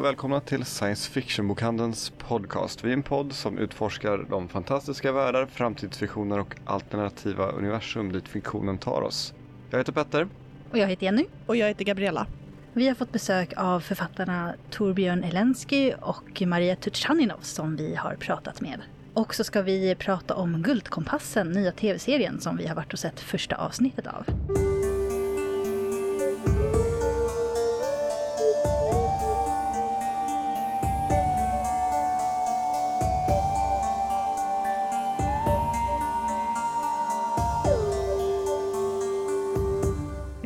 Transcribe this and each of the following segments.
och välkomna till Science Fiction-bokhandelns podcast. Vi är en podd som utforskar de fantastiska världar, framtidsvisioner och alternativa universum dit fiktionen tar oss. Jag heter Petter. Och jag heter Jenny. Och jag heter Gabriella. Vi har fått besök av författarna Torbjörn Elensky och Maria Tuchaninov som vi har pratat med. Och så ska vi prata om Guldkompassen, nya tv-serien som vi har varit och sett första avsnittet av.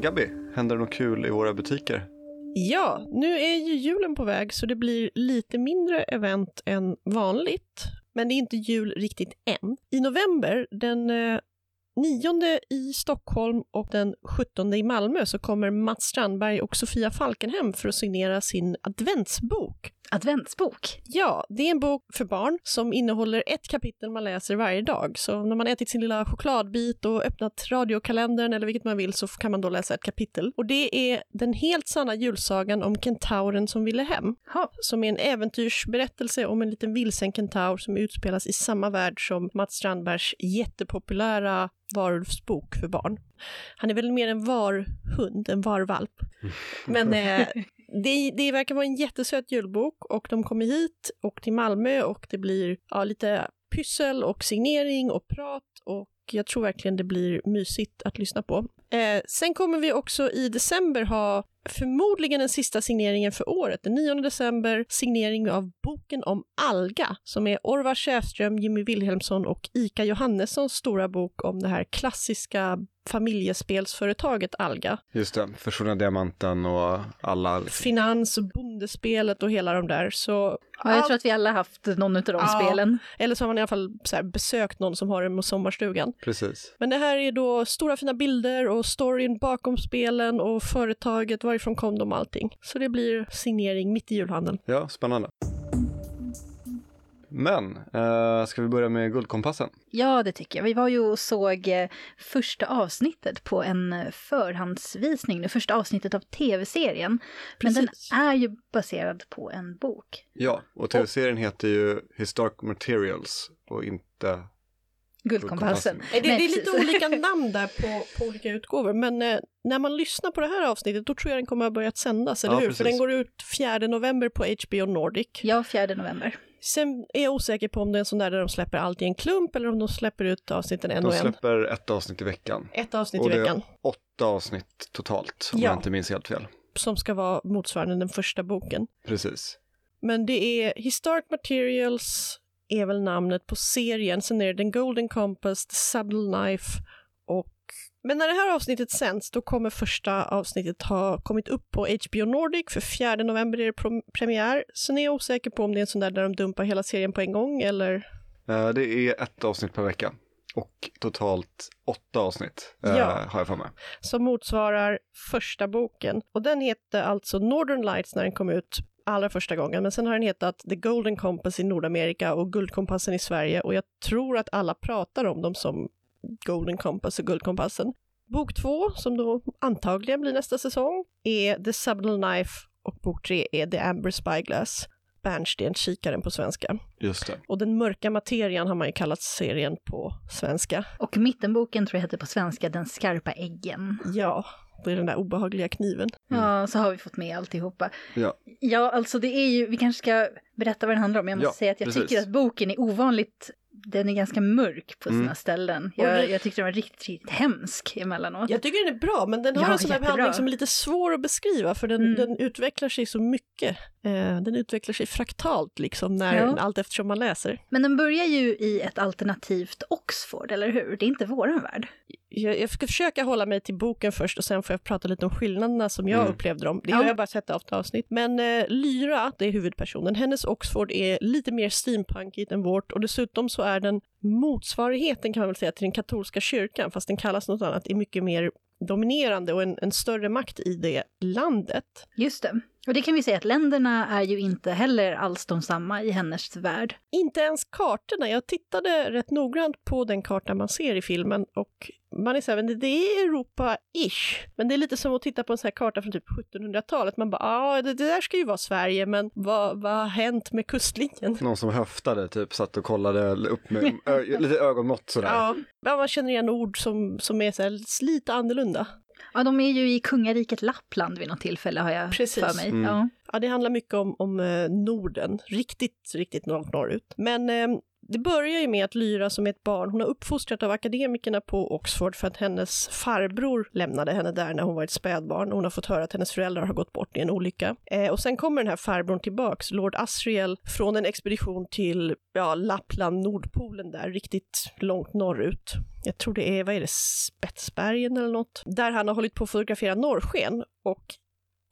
Gabby, händer det något kul i våra butiker? Ja, nu är ju julen på väg så det blir lite mindre event än vanligt. Men det är inte jul riktigt än. I november, den eh, 9 i Stockholm och den 17 i Malmö så kommer Mats Strandberg och Sofia Falkenhem för att signera sin adventsbok. Adventsbok? Ja, det är en bok för barn som innehåller ett kapitel man läser varje dag. Så när man ätit sin lilla chokladbit och öppnat radiokalendern eller vilket man vill så kan man då läsa ett kapitel. Och det är den helt sanna julsagan om kentauren som ville hem. Ha. Som är en äventyrsberättelse om en liten vilsen kentaur som utspelas i samma värld som Mats Strandbergs jättepopulära varulvsbok för barn. Han är väl mer en varhund, en varvalp. Men eh, det, det verkar vara en jättesöt julbok och de kommer hit och till Malmö och det blir ja, lite pyssel och signering och prat och jag tror verkligen det blir mysigt att lyssna på. Eh, sen kommer vi också i december ha förmodligen den sista signeringen för året. Den 9 december signering av boken om Alga som är Orvar Sjöström, Jimmy Wilhelmsson och Ika Johannessons stora bok om det här klassiska familjespelsföretaget Alga. Just det, Försvunna Diamanten och alla... Finans och bondespelet och hela de där. Så, ja, jag all... tror att vi alla haft någon av de ja, spelen. Eller så har man i alla fall så besökt någon som har den på sommarstugan. Precis. Men det här är då stora fina bilder och storyn bakom spelen och företaget, varifrån kom de och allting. Så det blir signering mitt i julhandeln. Ja, spännande. Men, eh, ska vi börja med Guldkompassen? Ja, det tycker jag. Vi var ju och såg eh, första avsnittet på en eh, förhandsvisning, det första avsnittet av tv-serien. Men den är ju baserad på en bok. Ja, och tv-serien heter ju Historic Materials och inte Guldkompassen. Det, det, är lite olika namn där på, på olika utgåvor, men eh, när man lyssnar på det här avsnittet då tror jag den kommer att ha börjat sändas, eller ja, hur? Precis. För den går ut 4 november på HBO Nordic. Ja, 4 november. Sen är jag osäker på om det är en sån där där de släpper allt i en klump eller om de släpper ut avsnitten en de och en. De släpper ett avsnitt i veckan. Ett avsnitt och i veckan. Och åtta avsnitt totalt, om ja. jag inte minns helt fel. Som ska vara motsvarande den första boken. Precis. Men det är Historic Materials är väl namnet på serien. Sen är det Den Golden Compass, The Subtle Knife och men när det här avsnittet sänds, då kommer första avsnittet ha kommit upp på HBO Nordic, för 4 november är det premiär. Sen är jag osäker på om det är en sån där där de dumpar hela serien på en gång, eller? Uh, det är ett avsnitt per vecka. Och totalt åtta avsnitt uh, ja. har jag för mig. Som motsvarar första boken. Och den heter alltså Northern Lights när den kom ut allra första gången, men sen har den hetat The Golden Compass i Nordamerika och Guldkompassen i Sverige och jag tror att alla pratar om dem som Golden Compass och Guldkompassen. Bok två, som då antagligen blir nästa säsong, är The Subtle Knife och bok tre är The Amber Spyglass. Bärnstenskikaren på svenska. Just det. Och Den mörka materian har man ju kallat serien på svenska. Och mittenboken tror jag heter på svenska Den skarpa äggen. Ja, det är den där obehagliga kniven. Mm. Ja, så har vi fått med alltihopa. Ja. ja, alltså det är ju, vi kanske ska berätta vad den handlar om. Jag måste ja, säga att jag precis. tycker att boken är ovanligt den är ganska mörk på sina mm. ställen. Jag, jag tyckte den var riktigt, riktigt hemsk emellanåt. Jag tycker den är bra, men den har ja, en sån här behandling som är lite svår att beskriva, för den, mm. den utvecklar sig så mycket. Eh, den utvecklar sig fraktalt, liksom, när, ja. allt eftersom man läser. Men den börjar ju i ett alternativt Oxford, eller hur? Det är inte våran värld jag, jag ska försöka hålla mig till boken först och sen får jag prata lite om skillnaderna som jag mm. upplevde dem. Det har jag bara sett av avsnitt. Men eh, Lyra, det är huvudpersonen, hennes Oxford är lite mer steampunkigt än vårt och dessutom så är den motsvarigheten kan man väl säga till den katolska kyrkan, fast den kallas något annat, är mycket mer dominerande och en, en större makt i det landet. Just det. Och det kan vi säga att länderna är ju inte heller alls de samma i hennes värld. Inte ens kartorna. Jag tittade rätt noggrant på den karta man ser i filmen och man är så här, men det, är Europa-ish. Men det är lite som att titta på en sån här karta från typ 1700-talet. Man bara, ja, ah, det, det, där ska ju vara Sverige, men vad, vad har hänt med kustlinjen? Någon som höftade, typ satt och kollade upp med lite ögonmått sådär. Ja, man känner igen ord som, som är så här, lite annorlunda. Ja, de är ju i kungariket Lappland vid något tillfälle har jag Precis. för mig. Mm. Ja. ja, det handlar mycket om, om eh, Norden, riktigt, riktigt långt norrut. Men eh, det börjar ju med att Lyra som är ett barn, hon har uppfostrat av akademikerna på Oxford för att hennes farbror lämnade henne där när hon var ett spädbarn. Hon har fått höra att hennes föräldrar har gått bort i en olycka. Eh, och sen kommer den här farbrorn tillbaks, Lord Asriel, från en expedition till ja, Lappland, Nordpolen där, riktigt långt norrut. Jag tror det är, vad är det, Spetsbergen eller något? Där han har hållit på att fotografera norrsken och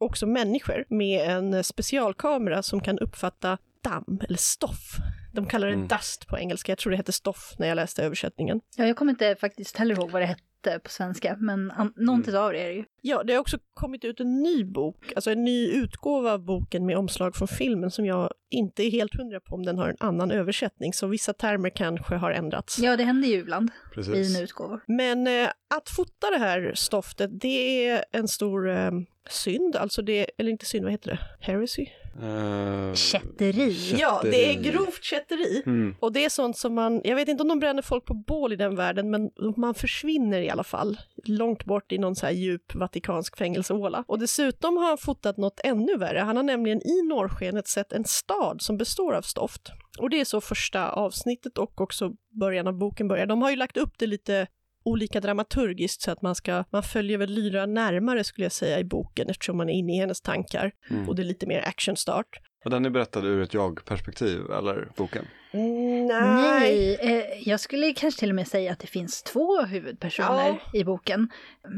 också människor med en specialkamera som kan uppfatta damm eller stoff. De kallar det mm. dust på engelska, jag tror det heter stoff när jag läste översättningen. Ja, jag kommer inte faktiskt heller ihåg vad det hette på svenska, men någonting mm. av det är det ju. Ja, det har också kommit ut en ny bok, alltså en ny utgåva av boken med omslag från filmen som jag inte är helt hundra på om den har en annan översättning, så vissa termer kanske har ändrats. Ja, det händer ju ibland Precis. i en utgåva. Men eh, att fota det här stoftet, det är en stor eh, synd, alltså det, eller inte synd, vad heter det? Heresy? Uh, kätteri. Ja, det är grovt kätteri. Mm. Och det är sånt som man, jag vet inte om de bränner folk på bål i den världen, men man försvinner i alla fall långt bort i någon så här djup vatikansk fängelsehåla. Och dessutom har han fotat något ännu värre. Han har nämligen i norrskenet sett en stad som består av stoft. Och det är så första avsnittet och också början av boken börjar. De har ju lagt upp det lite olika dramaturgiskt så att man ska, man följer väl Lyra närmare skulle jag säga i boken eftersom man är inne i hennes tankar mm. och det är lite mer actionstart. Och den är berättad ur ett jag-perspektiv, eller boken? Nej. Nej eh, jag skulle kanske till och med säga att det finns två huvudpersoner ja. i boken.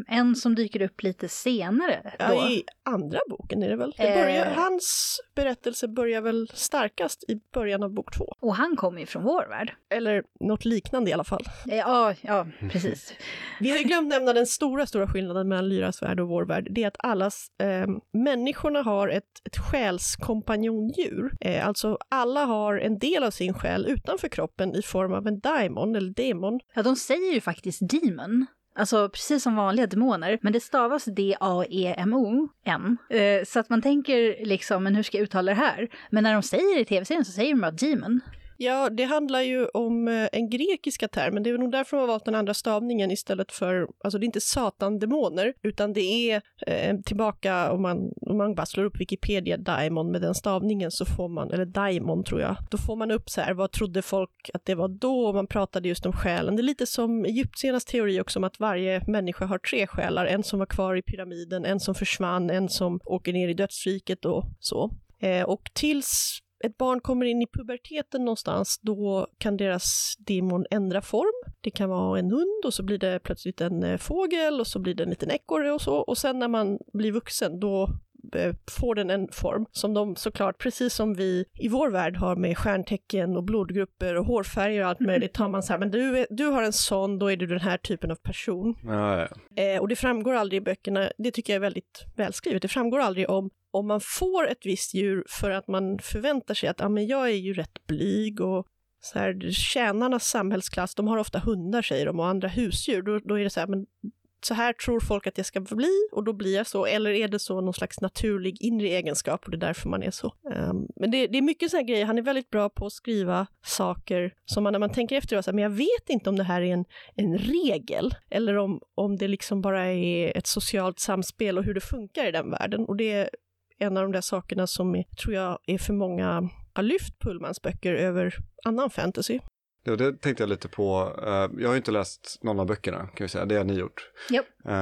En som dyker upp lite senare. Då. Ja, i andra boken är det väl? Det börjar, eh. Hans berättelse börjar väl starkast i början av bok två. Och han kommer ju från vår värld. Eller något liknande i alla fall. Eh, ja, ja precis. Vi har ju glömt nämna den stora, stora skillnaden mellan Lyras värld och vår värld. Det är att allas, eh, människorna har ett, ett själskompanjondjur. Eh, alltså alla har en del av sin själ utanför kroppen i form av en daimon eller demon. Ja, de säger ju faktiskt demon. Alltså precis som vanliga demoner, men det stavas D-A-E-M-O-N. Eh, så att man tänker liksom, men hur ska jag uttala det här? Men när de säger det i tv-serien så säger de bara demon. Ja, det handlar ju om eh, en grekiska term, men det är nog därför man har valt den andra stavningen istället för, alltså det är inte satandemoner, utan det är eh, tillbaka, om man, om man bara slår upp Wikipedia daimon med den stavningen så får man, eller daimon tror jag, då får man upp så här, vad trodde folk att det var då? Och man pratade just om själen. Det är lite som egyptiernas teori också om att varje människa har tre själar, en som var kvar i pyramiden, en som försvann, en som åker ner i dödsriket och så. Eh, och tills ett barn kommer in i puberteten någonstans, då kan deras demon ändra form. Det kan vara en hund och så blir det plötsligt en eh, fågel och så blir det en liten ekorre och så. Och sen när man blir vuxen, då eh, får den en form som de såklart, precis som vi i vår värld har med stjärntecken och blodgrupper och hårfärger och allt möjligt, tar man så här, men du, du har en sån, då är du den här typen av person. Ja, ja. Eh, och det framgår aldrig i böckerna, det tycker jag är väldigt välskrivet, det framgår aldrig om om man får ett visst djur för att man förväntar sig att ah, men jag är ju rätt blyg och så här, tjänarnas samhällsklass, de har ofta hundar säger de och andra husdjur, då, då är det så här, men så här tror folk att jag ska bli och då blir jag så, eller är det så någon slags naturlig inre egenskap och det är därför man är så. Um, men det, det, är mycket sådana grejer, han är väldigt bra på att skriva saker som man när man tänker efter, så här, men jag vet inte om det här är en, en regel eller om, om det liksom bara är ett socialt samspel och hur det funkar i den världen. Och det en av de där sakerna som tror jag är för många har lyft Pullmans böcker över annan fantasy. Ja, det tänkte jag lite på. Uh, jag har ju inte läst någon av böckerna, kan vi säga. Det har ni gjort. Yep. Um,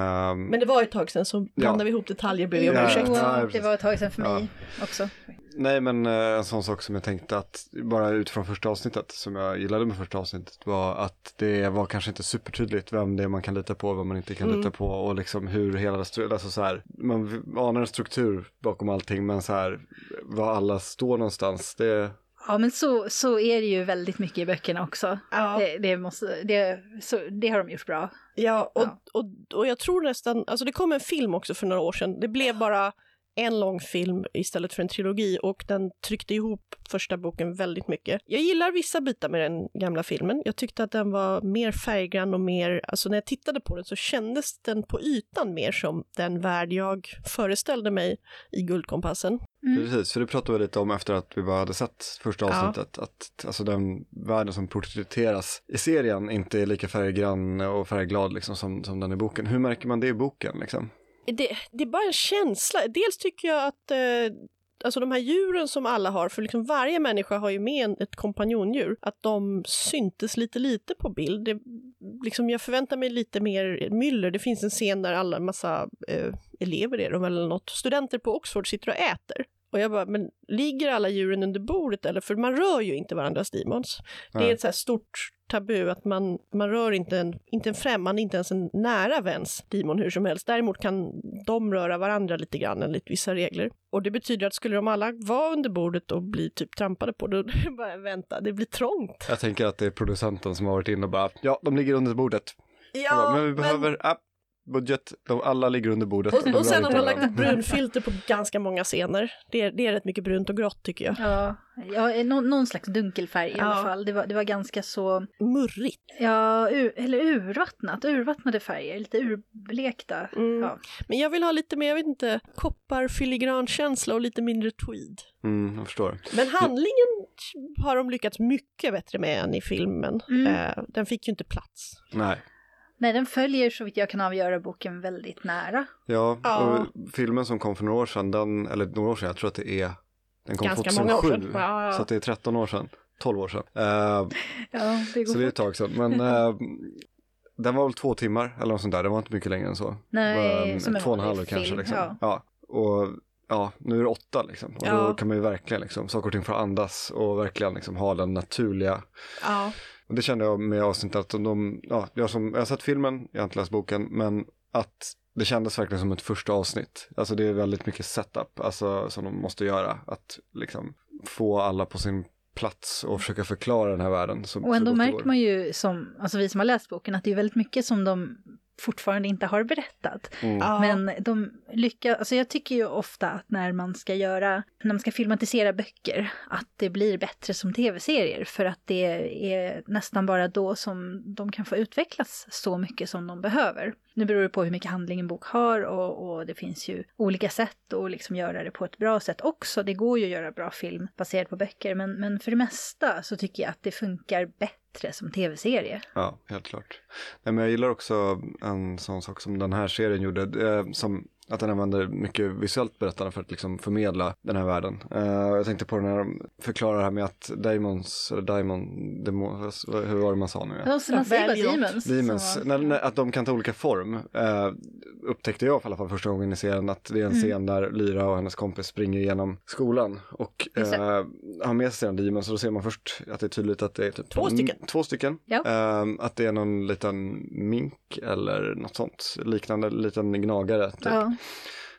Men det var ett tag sedan, så blandade ja. vi ihop detaljer, ber vi om ursäkt. Ja, det var ett tag sedan för mig ja. också. Nej, men uh, en sån sak som jag tänkte att, bara utifrån första avsnittet, som jag gillade med första avsnittet, var att det var kanske inte supertydligt vem det är man kan lita på, vem man inte kan mm. lita på och liksom hur hela, alltså så här, man anar en struktur bakom allting, men så här, var alla står någonstans, det Ja, men så, så är det ju väldigt mycket i böckerna också. Ja. Det, det, måste, det, så, det har de gjort bra. Ja, och, ja. Och, och jag tror nästan, alltså det kom en film också för några år sedan. Det blev bara en lång film istället för en trilogi och den tryckte ihop första boken väldigt mycket. Jag gillar vissa bitar med den gamla filmen. Jag tyckte att den var mer färggrann och mer, alltså när jag tittade på den så kändes den på ytan mer som den värld jag föreställde mig i Guldkompassen. Mm. Precis, för det pratade vi lite om efter att vi bara hade sett första avsnittet, ja. att alltså den världen som porträtteras i serien inte är lika färggrann och färgglad liksom som, som den i boken. Hur märker man det i boken liksom? Det, det är bara en känsla. Dels tycker jag att eh, alltså de här djuren som alla har, för liksom varje människa har ju med ett kompanjondjur, att de syntes lite lite på bild. Det, liksom jag förväntar mig lite mer myller. Det finns en scen där alla massa eh, elever är de eller något, studenter på Oxford sitter och äter. Och jag bara, men ligger alla djuren under bordet eller? För man rör ju inte varandras demons. Det är ett så här stort tabu att man, man rör inte en, inte en främmande, inte ens en nära väns demon hur som helst. Däremot kan de röra varandra lite grann enligt vissa regler. Och det betyder att skulle de alla vara under bordet och bli typ trampade på, då bara vänta, det blir trångt. Jag tänker att det är producenten som har varit inne och bara, ja, de ligger under bordet. Ja, bara, men vi behöver, men... Ah, budget, de alla ligger under bordet. Och, och sen har man lagt ett brunfilter på ganska många scener. Det är, det är rätt mycket brunt och grått tycker jag. Ja, ja någon, någon slags dunkelfärg i ja. alla fall. Det var, det var ganska så... Murrigt. Ja, ur, eller urvattnat, urvattnade färger, lite urblekta. Mm. Ja. Men jag vill ha lite mer, jag vet inte, koppar, filigrankänsla och lite mindre tweed. Mm, jag förstår. Men handlingen har de lyckats mycket bättre med än i filmen. Mm. Eh, den fick ju inte plats. Nej. Nej, den följer så vitt jag kan avgöra boken väldigt nära. Ja, ja. och filmen som kom för några år sedan, den, eller några år sedan, jag tror att det är, den kom Ganska 2007. Många år sedan. Ja. Så att det är 13 år sedan, 12 år sedan. Uh, ja, det går så det är ett tag sedan, men uh, den var väl två timmar eller något sånt där, den var inte mycket längre än så. Nej, som två och en halv kanske. Liksom. Ja. ja. Och ja, nu är det åtta liksom. Och ja. då kan man ju verkligen liksom, saker och ting får andas och verkligen liksom ha den naturliga ja. Och det kände jag med avsnittet att de, ja, jag, som, jag har sett filmen, jag har inte läst boken, men att det kändes verkligen som ett första avsnitt. Alltså det är väldigt mycket setup, alltså som de måste göra. Att liksom få alla på sin plats och försöka förklara den här världen. Så, och ändå märker man ju som, alltså vi som har läst boken, att det är väldigt mycket som de fortfarande inte har berättat. Mm. Men de lyckas, alltså jag tycker ju ofta att när man ska göra, när man ska filmatisera böcker, att det blir bättre som tv-serier för att det är nästan bara då som de kan få utvecklas så mycket som de behöver. Nu beror det på hur mycket handling en bok har och, och det finns ju olika sätt att liksom göra det på ett bra sätt också. Det går ju att göra bra film baserat på böcker, men, men för det mesta så tycker jag att det funkar bättre bättre som tv-serie. Ja, helt klart. Nej, men jag gillar också en sån sak som den här serien gjorde, eh, som att den använder mycket visuellt berättande för att liksom förmedla den här världen. Uh, jag tänkte på den här, förklara det här med att Daimons, eller Daimon, demo, hur var det man sa nu? Ja, så man säger bara Demons. Demons, när, när, att de kan ta olika form. Uh, upptäckte jag i alla fall första gången i serien att det är en mm. scen där Lyra och hennes kompis springer igenom skolan och uh, har med sig sina Demons och då ser man först att det är tydligt att det är typ två stycken. Två stycken. Ja. Uh, att det är någon liten mink eller något sånt liknande, liten gnagare. Typ. Ja.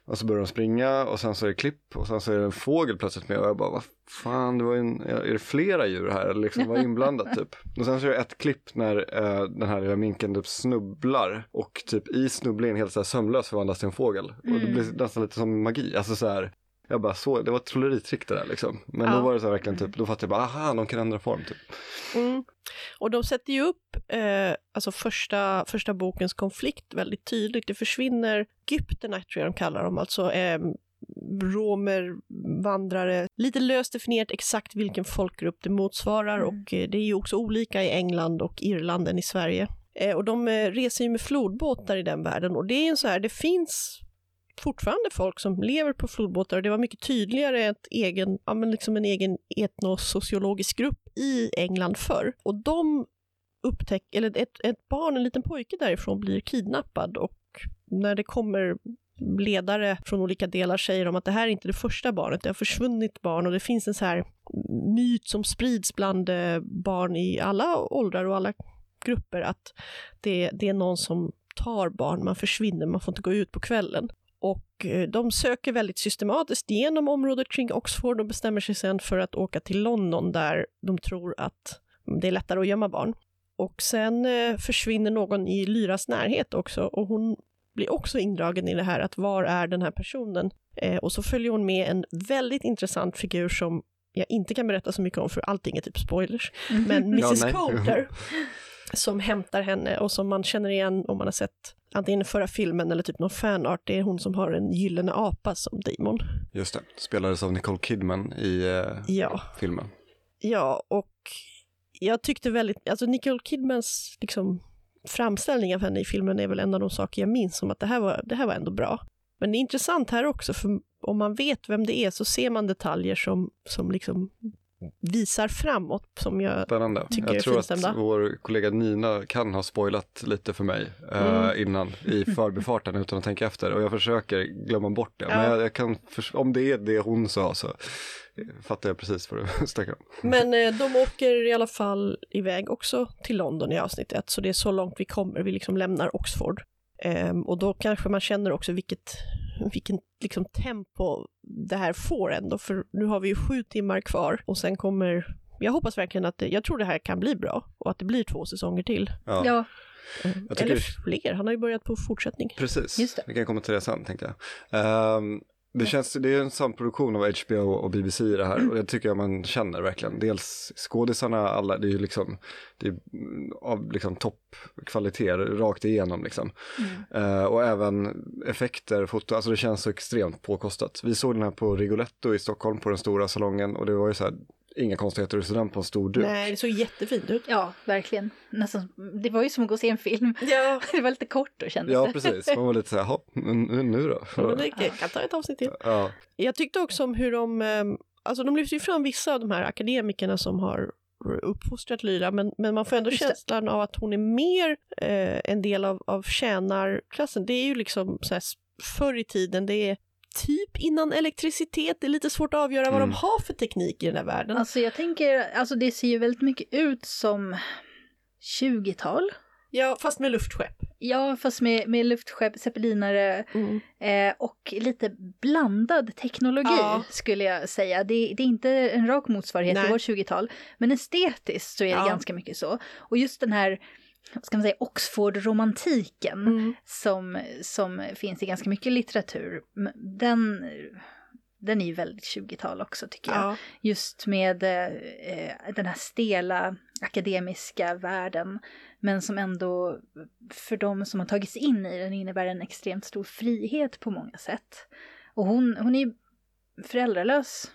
Och så börjar de springa och sen så är det klipp och sen så är det en fågel plötsligt med och jag bara vad fan, det var en, är det flera djur här eller liksom vad inblandat typ. Och sen så är det ett klipp när uh, den här lilla minken typ snubblar och typ i snubblingen helt så här sömlös förvandlas till en fågel. Mm. Och det blir nästan lite som magi, alltså så här jag bara så, det var ett trolleritrick det där liksom. Men ja. då var det så här verkligen typ, då fattade jag bara, aha, de kan ändra form typ. Mm. Och de sätter ju upp eh, alltså första, första bokens konflikt väldigt tydligt. Det försvinner gypterna, tror jag de kallar dem, alltså eh, romer, vandrare. Lite löst definierat exakt vilken folkgrupp det motsvarar mm. och eh, det är ju också olika i England och Irland än i Sverige. Eh, och de eh, reser ju med flodbåtar i den världen och det är ju så här, det finns fortfarande folk som lever på flodbåtar och det var mycket tydligare ett egen, ja, men liksom en egen etnosociologisk grupp i England förr. Och de upptäck, eller ett, ett barn, en liten pojke därifrån blir kidnappad och när det kommer ledare från olika delar säger de att det här är inte det första barnet, det har försvunnit barn och det finns en så här myt som sprids bland eh, barn i alla åldrar och alla grupper att det, det är någon som tar barn, man försvinner, man får inte gå ut på kvällen. Och eh, de söker väldigt systematiskt genom området kring Oxford och bestämmer sig sen för att åka till London där de tror att det är lättare att gömma barn. Och sen eh, försvinner någon i Lyras närhet också och hon blir också indragen i det här att var är den här personen? Eh, och så följer hon med en väldigt intressant figur som jag inte kan berätta så mycket om för allting är typ spoilers. Men Mrs Ja. Coulter som hämtar henne och som man känner igen om man har sett antingen förra filmen eller typ någon fanart. Det är hon som har en gyllene apa som demon. Just det, spelades av Nicole Kidman i eh, Ja, filmen. ja och jag tyckte väldigt, alltså Nicole Kidmans liksom framställning av henne i filmen är väl en av de saker jag minns som att det här var, det här var ändå bra. Men det är intressant här också, för om man vet vem det är så ser man detaljer som, som liksom visar framåt, som jag Spännande. Tycker jag är tror att finstämda. vår kollega Nina kan ha spoilat lite för mig eh, Mm. innan i förbifarten utan att tänka efter och jag försöker glömma bort det. Men Ja. jag, jag kan, om det är det hon sa så fattar jag precis vad du snackar om. Men eh, de åker i alla fall iväg också till London i avsnitt ett, så det är så långt vi kommer. Vi liksom lämnar Oxford. Ehm, och då kanske man känner också vilket, vilken liksom tempo det här får ändå, för nu har vi ju sju timmar kvar och sen kommer jag hoppas verkligen att det, jag tror det här kan bli bra och att det blir två säsonger till. Ja, Ja, jag tycker Eller fler, han har ju börjat på fortsättning. Precis, Just det. vi kan komma till det sen tänkte jag. Ehm, det känns, det är en samproduktion av HBO och BBC det här och det tycker jag man känner verkligen. Dels skådisarna, alla, det är ju liksom, det är mm, av liksom toppkvalitet rakt igenom liksom. Eh, och även effekter, foto, alltså det känns så extremt påkostat. Vi såg den här på Rigoletto i Stockholm på den stora salongen och det var ju så här, inga konstigheter att se den på en stor duk. Nej, det såg jättefint ut. ja verkligen. Nästan, det var ju som att gå och se en film. Ja, Det var lite kort då kändes Ja, det. precis. Man var lite så här, "Jaha, nu, nu då? det jag kan ta ett avsnitt till. Ja, Jag tyckte också om hur de, eh, alltså de lyfter ju fram vissa av de här akademikerna som har uppfostrat Lyra, men, men man får ändå känslan av att hon är mer eh, en del av, av tjänarklassen. Det är ju liksom så här, förr i tiden, det är typ innan elektricitet, det är lite svårt att avgöra vad Mm. de har för teknik i den här världen. Alltså jag tänker, alltså det ser ju väldigt mycket ut som 20-tal. ja, fast med luftskepp. Ja, fast med, med luftskepp, zeppelinare Mm. eh, och lite blandad teknologi Ja. skulle jag säga. Det, det är inte en rak motsvarighet Nej. till vårt 20-tal, men estetiskt så är det Ja. ganska mycket så. Och just den här, vad ska man säga, Oxford-romantiken Mm. som, som finns i ganska mycket litteratur, den, den är ju väldigt 20-tal också tycker jag. Ja. Just med eh, den här stela akademiska världen. Men som ändå för de som har tagits in i den innebär en extremt stor frihet på många sätt. Och hon, hon är ju föräldralös.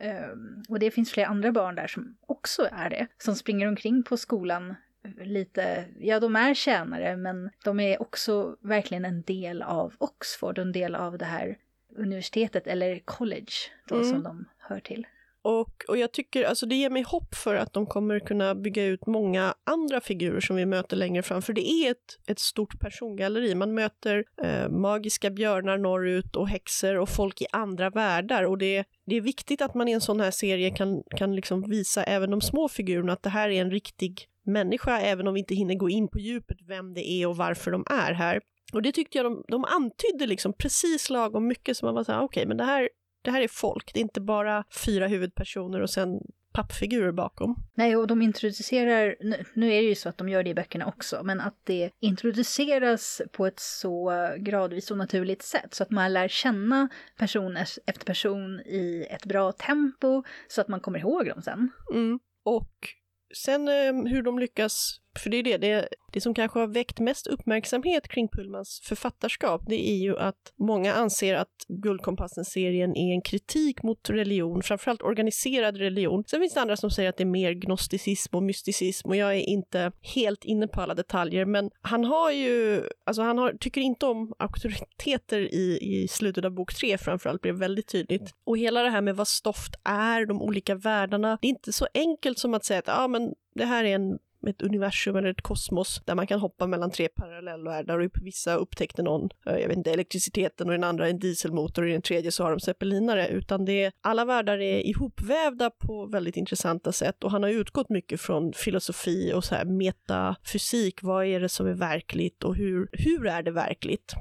eh, Och det finns flera andra barn där som också är det. Som springer omkring på skolan lite, ja de är tjänare men de är också verkligen en del av Oxford, en del av det här universitetet eller college då Mm. som de hör till. Och, och jag tycker, alltså det ger mig hopp för att de kommer kunna bygga ut många andra figurer som vi möter längre fram, för det är ett, ett stort persongalleri. Man möter eh, magiska björnar norrut och häxor och folk i andra världar och det, det är viktigt att man i en sån här serie kan, kan liksom visa även de små figurerna att det här är en riktig människa, även om vi inte hinner gå in på djupet vem det är och varför de är här. Och det tyckte jag de, de antydde liksom precis lagom mycket så man var så här, okej, men det här, det här är folk, det är inte bara fyra huvudpersoner och sen pappfigurer bakom. Nej, och de introducerar, nu, är det ju så att de gör det i böckerna också, men att det introduceras på ett så gradvis och naturligt sätt så att man lär känna person efter person i ett bra tempo så att man kommer ihåg dem sen. Mm. Och sen eh, hur de lyckas, för det är det, det, det som kanske har väckt mest uppmärksamhet kring Pullmans författarskap, det är ju att många anser att Guldkompassen-serien är en kritik mot religion, framförallt organiserad religion. Sen finns det andra som säger att det är mer gnosticism och mysticism och jag är inte helt inne på alla detaljer, men han har ju, alltså han har, tycker inte om auktoriteter i, i slutet av bok tre framförallt, blev väldigt tydligt. Och hela det här med vad stoft är, de olika världarna, det är inte så enkelt som att säga att ah, men det här är en ett universum eller ett kosmos där man kan hoppa mellan tre parallellvärldar och vissa upptäckte någon, eh, jag vet inte, elektriciteten och den andra en dieselmotor och i den tredje så har de zeppelinare, utan det är, alla världar är ihopvävda på väldigt intressanta sätt och han har utgått mycket från filosofi och så här metafysik, vad är det som är verkligt och hur, hur är det verkligt?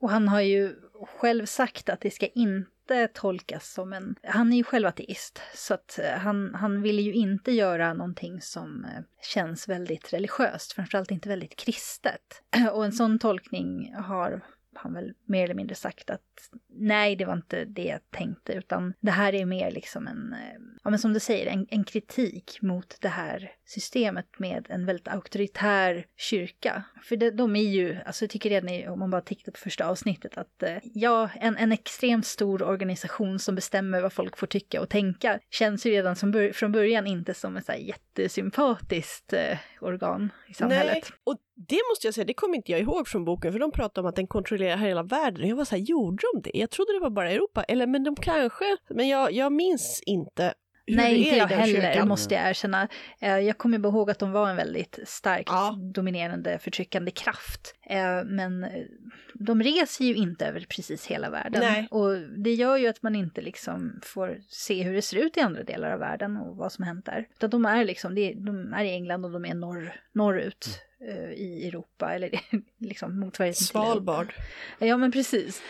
Och han har ju själv sagt att det ska inte tolkas som en... Han är ju själv ateist, så att eh, han, han vill ju inte göra någonting som eh, känns väldigt religiöst, framförallt inte väldigt kristet. Och en sån tolkning har han väl mer eller mindre sagt att nej, det var inte det jag tänkte, utan det här är mer liksom en, eh, ja men som du säger, en, en kritik mot det här systemet med en väldigt auktoritär kyrka. För det, de är ju, alltså jag tycker redan om man bara tittar på första avsnittet att eh, ja, en, en extremt stor organisation som bestämmer vad folk får tycka och tänka känns ju redan som från början inte som ett så här jättesympatiskt eh, organ i samhället. Nej, och det måste jag säga, det kommer inte jag ihåg från boken, för de pratar om att den kontrollerar hela världen. Jag var så här, gjorde de det? Jag trodde det var bara Europa. Eller men de kanske, men jag, jag minns inte hur Nej, inte jag heller, kyrkan. måste jag erkänna. Eh, jag kommer bara ihåg att de var en väldigt starkt ja. dominerande, förtryckande kraft. Eh, men eh, de reser ju inte över precis hela världen. Nej. Och det gör ju att man inte liksom får se hur det ser ut i andra delar av världen och vad som hänt där. Utan de är liksom, de är i England och de är norr, norrut. Mm i Europa eller liksom motsvarigheten Svalbard. Ja men precis.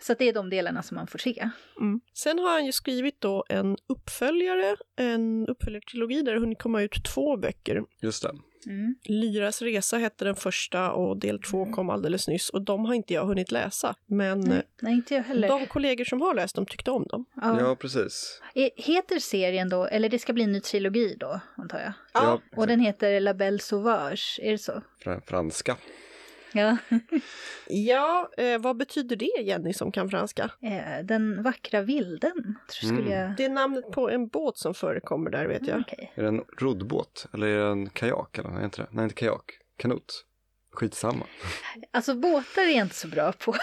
Så det är de delarna som man får se. Mm. Sen har han ju skrivit då en uppföljare, en uppföljartrilogi där det hunnit komma ut två böcker. Just det. Mm. Lyras resa hette den första och del två mm. kom alldeles nyss och de har inte jag hunnit läsa. Men nej, nej, inte jag heller. de kollegor som har läst dem tyckte om dem. Ja, ja precis. Heter serien då, eller det ska bli en ny trilogi då, antar jag? Ja. Och den heter La Belle Sauvage, är det så? franska. Ja. ja, eh, vad betyder det Jenny som kan franska? Eh, den vackra vilden. Skulle mm. jag... Det är namnet på en båt som förekommer där vet jag. Mm, okay. Är det en roddbåt eller är det en kajak? Eller? Nej, inte det. Nej, inte kajak. Kanot. Skitsamma. Alltså båtar är jag inte så bra på.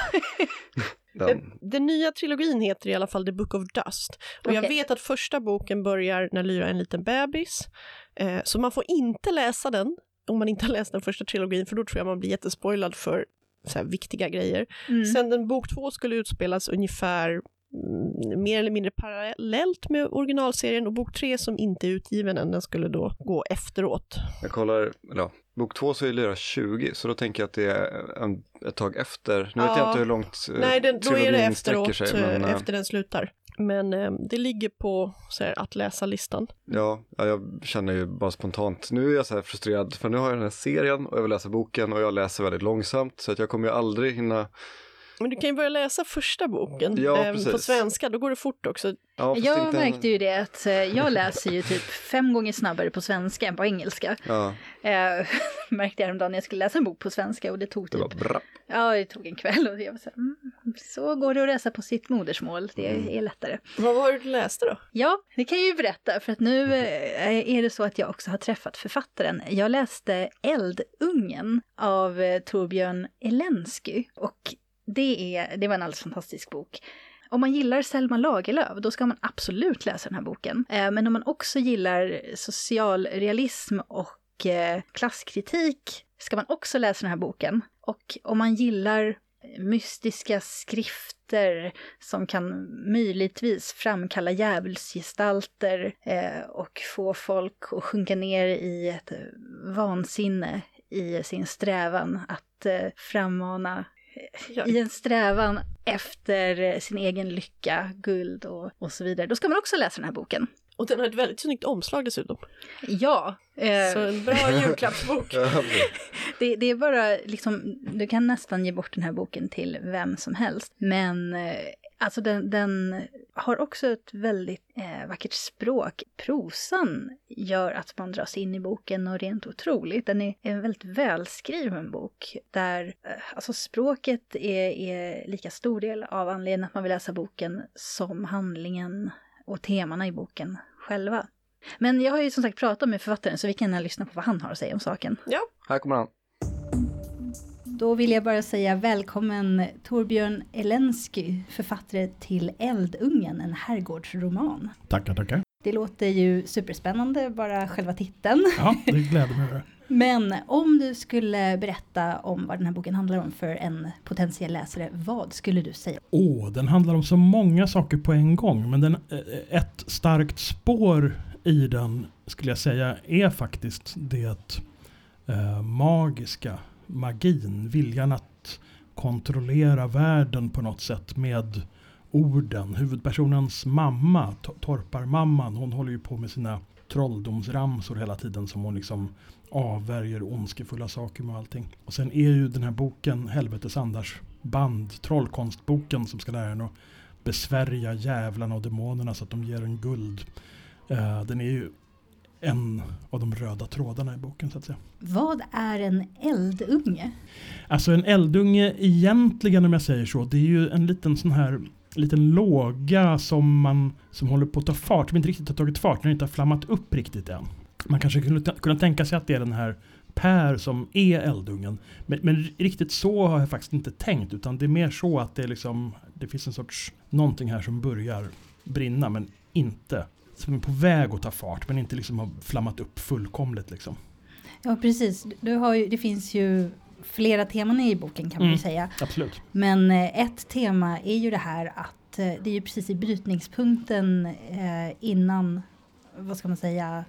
Den. Den nya trilogin heter i alla fall The Book of Dust. Och okay. jag vet att första boken börjar när Lyra är en liten bebis. Eh, så man får inte läsa den om man inte har läst den första trilogin, för då tror jag man blir jättespoilad för så viktiga grejer. Mm. Sen den bok två skulle utspelas ungefär mm, mer eller mindre parallellt med originalserien och bok tre som inte är utgiven än, den skulle då gå efteråt. Jag kollar, ja, bok två så är Lyra 20, så då tänker jag att det är en, ett tag efter. Nu ja, vet jag inte hur långt eh, Nej, den, då är det efteråt, sig, men, eh, efter den slutar. Men eh, det ligger på så här, att läsa-listan. Ja, ja, jag känner ju bara spontant, nu är jag så här frustrerad för nu har jag den här serien och jag vill läsa boken och jag läser väldigt långsamt så att jag kommer ju aldrig hinna men du kan ju börja läsa första boken ja, eh, på svenska, då går det fort också. Ja, jag inte... märkte ju det att eh, jag läser ju typ fem gånger snabbare på svenska än på engelska. Ja. Eh, märkte jag häromdagen när jag skulle läsa en bok på svenska och det tog typ... Det ja, det tog en kväll och jag var så, här, mm, så går det att läsa på sitt modersmål, det mm. är lättare. Vad var det du läste då? Ja, det kan jag ju berätta för att nu eh, är det så att jag också har träffat författaren. Jag läste Eldungen av eh, Torbjörn Elensky och det, är, det var en alldeles fantastisk bok. Om man gillar Selma Lagerlöf, då ska man absolut läsa den här boken. Eh, men om man också gillar socialrealism och eh, klasskritik ska man också läsa den här boken. Och om man gillar mystiska skrifter som kan möjligtvis framkalla djävulsgestalter eh, och få folk att sjunka ner i ett vansinne i sin strävan att frammana i en strävan efter sin egen lycka, guld och, och så vidare. Då ska man också läsa den här boken. Och den har ett väldigt snyggt omslag dessutom. Ja. Eh, så en bra julklappsbok. det, det, är bara liksom, du kan nästan ge bort den här boken till vem som helst. Men eh, Alltså den, den, har också ett väldigt eh, vackert språk. Prosan gör att man dras in i boken och rent otroligt. Den är en väldigt välskriven bok där eh, alltså språket är, är lika stor del av anledningen att man vill läsa boken som handlingen och temana i boken själva. Men jag har ju som sagt pratat med författaren så vi kan lyssna på vad han har att säga om saken. Ja. Här kommer han. Då vill jag bara säga välkommen Torbjörn Elensky, författare till Eldungen, en herrgårdsroman. Tackar, tackar. Det låter ju superspännande, bara själva titeln. Ja, det gläder mig. Men om du skulle berätta om vad den här boken handlar om för en potentiell läsare, vad skulle du säga? Åh, oh, den handlar om så många saker på en gång. Men den, eh, ett starkt spår i den skulle jag säga är faktiskt det eh, magiska magin, viljan att kontrollera världen på något sätt med orden. Huvudpersonens mamma, torparmamman, hon håller ju på med sina trolldomsramsor hela tiden som hon liksom avvärjer ondskefulla saker med allting. Och sen är ju den här boken Helvetesandars band, trollkonstboken som ska lära en att besvärja djävlarna och demonerna så att de ger en guld. Eh, den är ju en av de röda trådarna i boken så att säga. Vad är en eldunge? Alltså en eldunge egentligen om jag säger så, det är ju en liten sån här liten låga som man som håller på att ta fart, som inte riktigt har tagit fart, den inte har flammat upp riktigt än. Man kanske skulle kunna tänka sig att det är den här Per som är eldungen. Men, men, riktigt så har jag faktiskt inte tänkt, utan det är mer så att det, är liksom, det finns en sorts någonting här som börjar brinna, men inte som är på väg att ta fart, men inte liksom har flammat upp fullkomligt. Liksom. Ja, precis. Du har ju, det finns ju flera teman i boken kan man mm, säga. Absolut. Men eh, ett tema är ju det här att eh, det är ju precis i brytningspunkten eh, innan, vad ska man säga,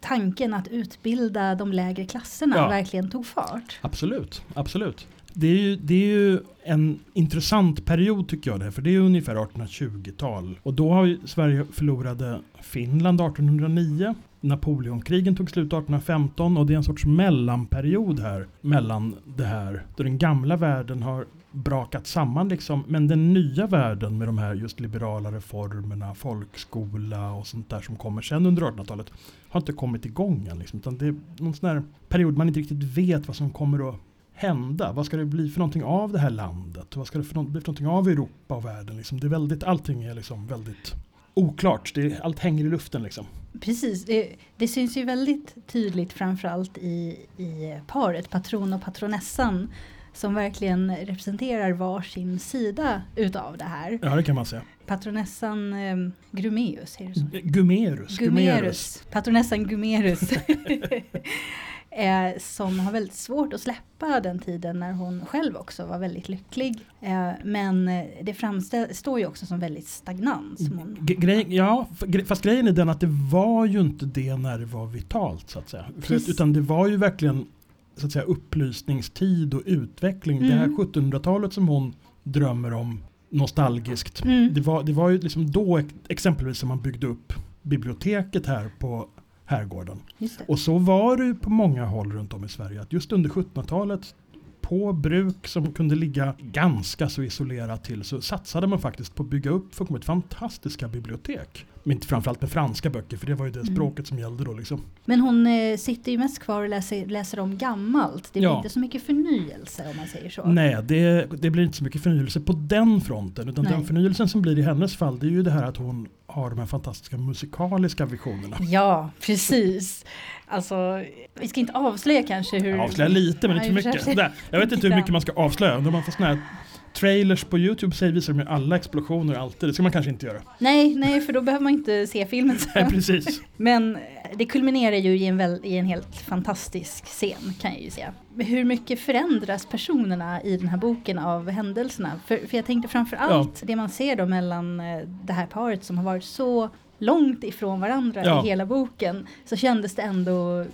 tanken att utbilda de lägre klasserna ja. verkligen tog fart. Absolut, absolut. Det är, ju, det är ju en intressant period tycker jag det, för det är ungefär 1820-tal. Och då har ju Sverige förlorade Finland 1809. Napoleonkrigen tog slut 1815 och det är en sorts mellanperiod här mellan det här då den gamla världen har brakat samman liksom, men den nya världen med de här just liberala reformerna, folkskola och sånt där som kommer sen under 1800-talet har inte kommit igång än. Liksom, utan det är någon sån här period man inte riktigt vet vad som kommer att hända? Vad ska det bli för någonting av det här landet? Vad ska det för bli för någonting av Europa och världen? Liksom? Det är väldigt, allting är liksom väldigt oklart. Det, allt hänger i luften liksom. Precis, det, det syns ju väldigt tydligt framförallt i, i paret, patron och patronessan som verkligen representerar varsin sida utav det här. Ja, det kan man säga. Patronessan eh, Grumeus, är det så? Gumerus. Gumerus. Patronessan Gumerus. eh, som har väldigt svårt att släppa den tiden när hon själv också var väldigt lycklig. Eh, men det framstår ju också som väldigt stagnant. Som hon... Grej, ja, fast grejen är den att det var ju inte det när det var vitalt så att säga. För, utan det var ju verkligen så att säga upplysningstid och utveckling. Mm. Det här 1700-talet som hon drömmer om nostalgiskt. Mm. Det, var, det var ju liksom då exempelvis som man byggde upp biblioteket här på herrgården. Och så var det på många håll runt om i Sverige att just under 1700-talet på bruk som kunde ligga ganska så isolerat till så satsade man faktiskt på att bygga upp fullkomligt fantastiska bibliotek. Men inte framförallt med franska böcker för det var ju det mm. språket som gällde då liksom. Men hon eh, sitter ju mest kvar och läser, läser om gammalt. Det blir ja. inte så mycket förnyelse om man säger så. Nej, det, det blir inte så mycket förnyelse på den fronten. Utan Nej. den förnyelsen som blir i hennes fall det är ju det här att hon har de här fantastiska musikaliska visionerna. Ja, precis. Alltså, vi ska inte avslöja kanske hur... Avslöja lite men inte för mycket. Jag vet inte hur mycket man ska avslöja. När man får såna här trailers på YouTube säger visar de ju alla explosioner alltid. Det ska man kanske inte göra. Nej, nej, för då behöver man inte se filmen sen. Nej, precis. Men det kulminerar ju i en, väl, i en helt fantastisk scen kan jag ju säga. Hur mycket förändras personerna i den här boken av händelserna? För, för jag tänkte framför allt ja. det man ser då mellan eh, det här paret som har varit så långt ifrån varandra ja. i hela boken så kändes det ändå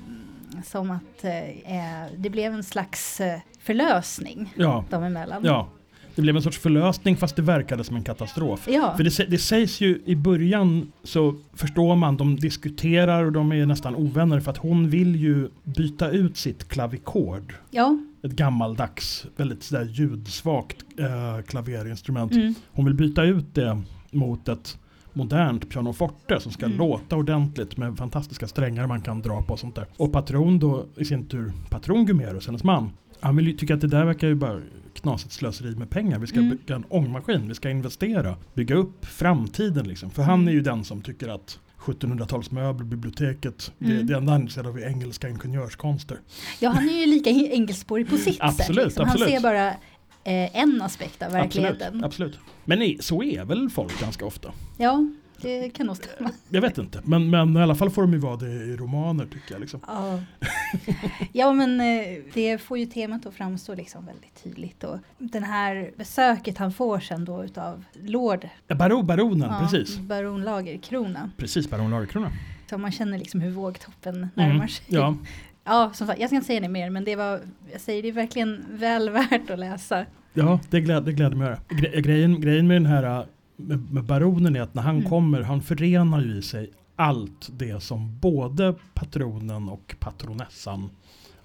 som att eh, det blev en slags eh, förlösning ja. dem emellan. Ja, det blev en sorts förlösning fast det verkade som en katastrof. Ja. För det, det sägs ju i början så förstår man, de diskuterar och de är nästan ovänner för att hon vill ju byta ut sitt klavikord. Ja. Ett gammaldags, väldigt sådär ljudsvagt äh, klaverinstrument. Mm. Hon vill byta ut det mot ett modernt pianoforte som ska mm. låta ordentligt med fantastiska strängar man kan dra på och sånt där. Och patron då i sin tur, patron Gumerus, hennes man, han vill ju tycka att det där verkar ju bara knasigt slöseri med pengar. Vi ska mm. bygga en ångmaskin, vi ska investera, bygga upp framtiden liksom. För han är ju den som tycker att 1700-talsmöbler, biblioteket, mm. det, det enda han är intresserad av är engelska ingenjörskonster. Ja, han är ju lika engelspårig på sitt absolut, sätt. Liksom. Absolut. Han ser bara eh, en aspekt av verkligheten. Absolut, absolut. Men så är väl folk ganska ofta? Ja, det kan nog stämma. Jag vet inte, men, men i alla fall får de ju vara det i romaner tycker jag. Liksom. Ja. ja, men eh, det får ju temat att framstå liksom väldigt tydligt. Och den här besöket han får sen då utav Lord. Ja, baro, baronen, ja, precis. Baron Lagerkrona. Precis, Baron Lagerkrona. Så man känner liksom hur vågtoppen närmar mm, sig. Ja. Ja, som sagt, jag ska inte säga det mer, men det var, jag säger det är verkligen väl värt att läsa. Ja, det gläder, det gläder mig att höra. Grejen, grejen med den här med, med baronen är att när han mm. kommer, han förenar ju i sig allt det som både patronen och patronessan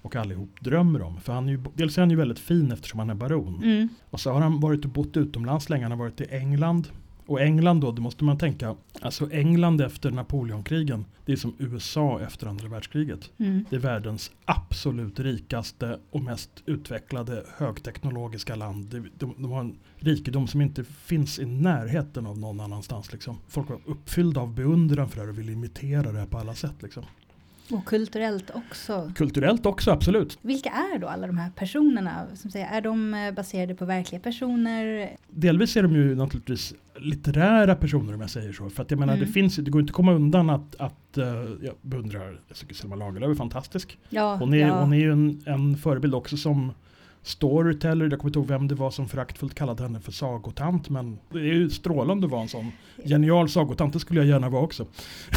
och allihop drömmer om. För han är ju, dels är han ju väldigt fin eftersom han är baron. Mm. Och så har han varit och bott utomlands länge, han har varit i England. Och England då, det måste man tänka, alltså England efter Napoleonkrigen, det är som USA efter andra världskriget. Mm. Det är världens absolut rikaste och mest utvecklade högteknologiska land. De, de, de har en rikedom som inte finns i närheten av någon annanstans. Liksom. Folk var uppfyllda av beundran för det här och ville imitera det här på alla sätt. Liksom. Och kulturellt också. Kulturellt också, absolut. Vilka är då alla de här personerna? Som säger, är de eh, baserade på verkliga personer? Delvis är de ju naturligtvis litterära personer om jag säger så. För att jag menar, Mm. det finns det går inte att komma undan att, att eh, jag beundrar, jag tycker Selma Lagerlöf är fantastisk. Ja, Hon är, ja. hon är ju en, en förebild också som storyteller. Jag kommer inte ihåg vem det var som föraktfullt kallade henne för sagotant. Men det är ju strålande att vara en sån genial sagotant. Det skulle jag gärna vara också.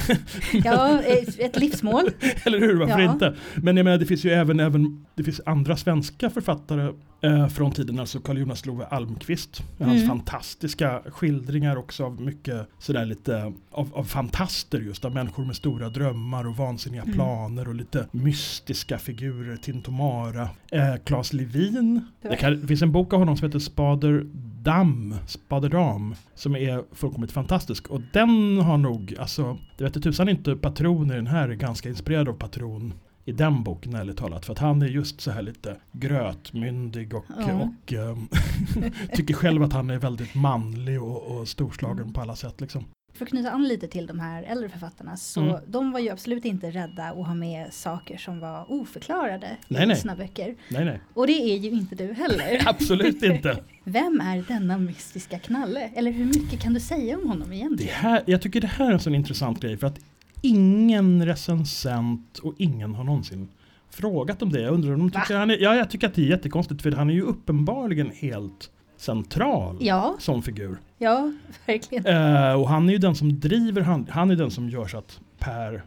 ja, ett ett livsmål. Eller hur, varför Ja. inte? Men jag menar det finns ju även, även det finns andra svenska författare eh, från tiden. Alltså Carl Jonas Love Almqvist. Med hans Mm. fantastiska skildringar också av mycket sådär lite av, av fantaster just. Av människor med stora drömmar och vansinniga Mm. planer och lite mystiska figurer. Tintomara. Eh, Claes Levin. Det, kan, det finns en bok av honom som heter Spader Dam, Spaderdam, som är fullkomligt fantastisk. Och den har nog, alltså, det vet tusan inte, Patron i den här är ganska inspirerad av Patron i den boken ärligt talat. För att han är just så här lite grötmyndig och, Ja. och ehm, tycker själv att han är väldigt manlig och, och storslagen Mm. på alla sätt. Liksom. För att knyta an lite till de här äldre författarna så Mm. de var ju absolut inte rädda att ha med saker som var oförklarade Nej, i nej. sina böcker. Nej, nej, Och det är ju inte du heller. absolut inte. Vem är denna mystiska knalle? Eller hur mycket kan du säga om honom Det egentligen? här, jag tycker det här är en sån intressant grej för att ingen recensent och ingen har någonsin frågat om det. Jag undrar om de tycker han är, ja, jag tycker att det är jättekonstigt för han är ju uppenbarligen helt central Ja, som figur. ja, verkligen. Eh, och han är ju den som driver, han, han är den som gör så att Per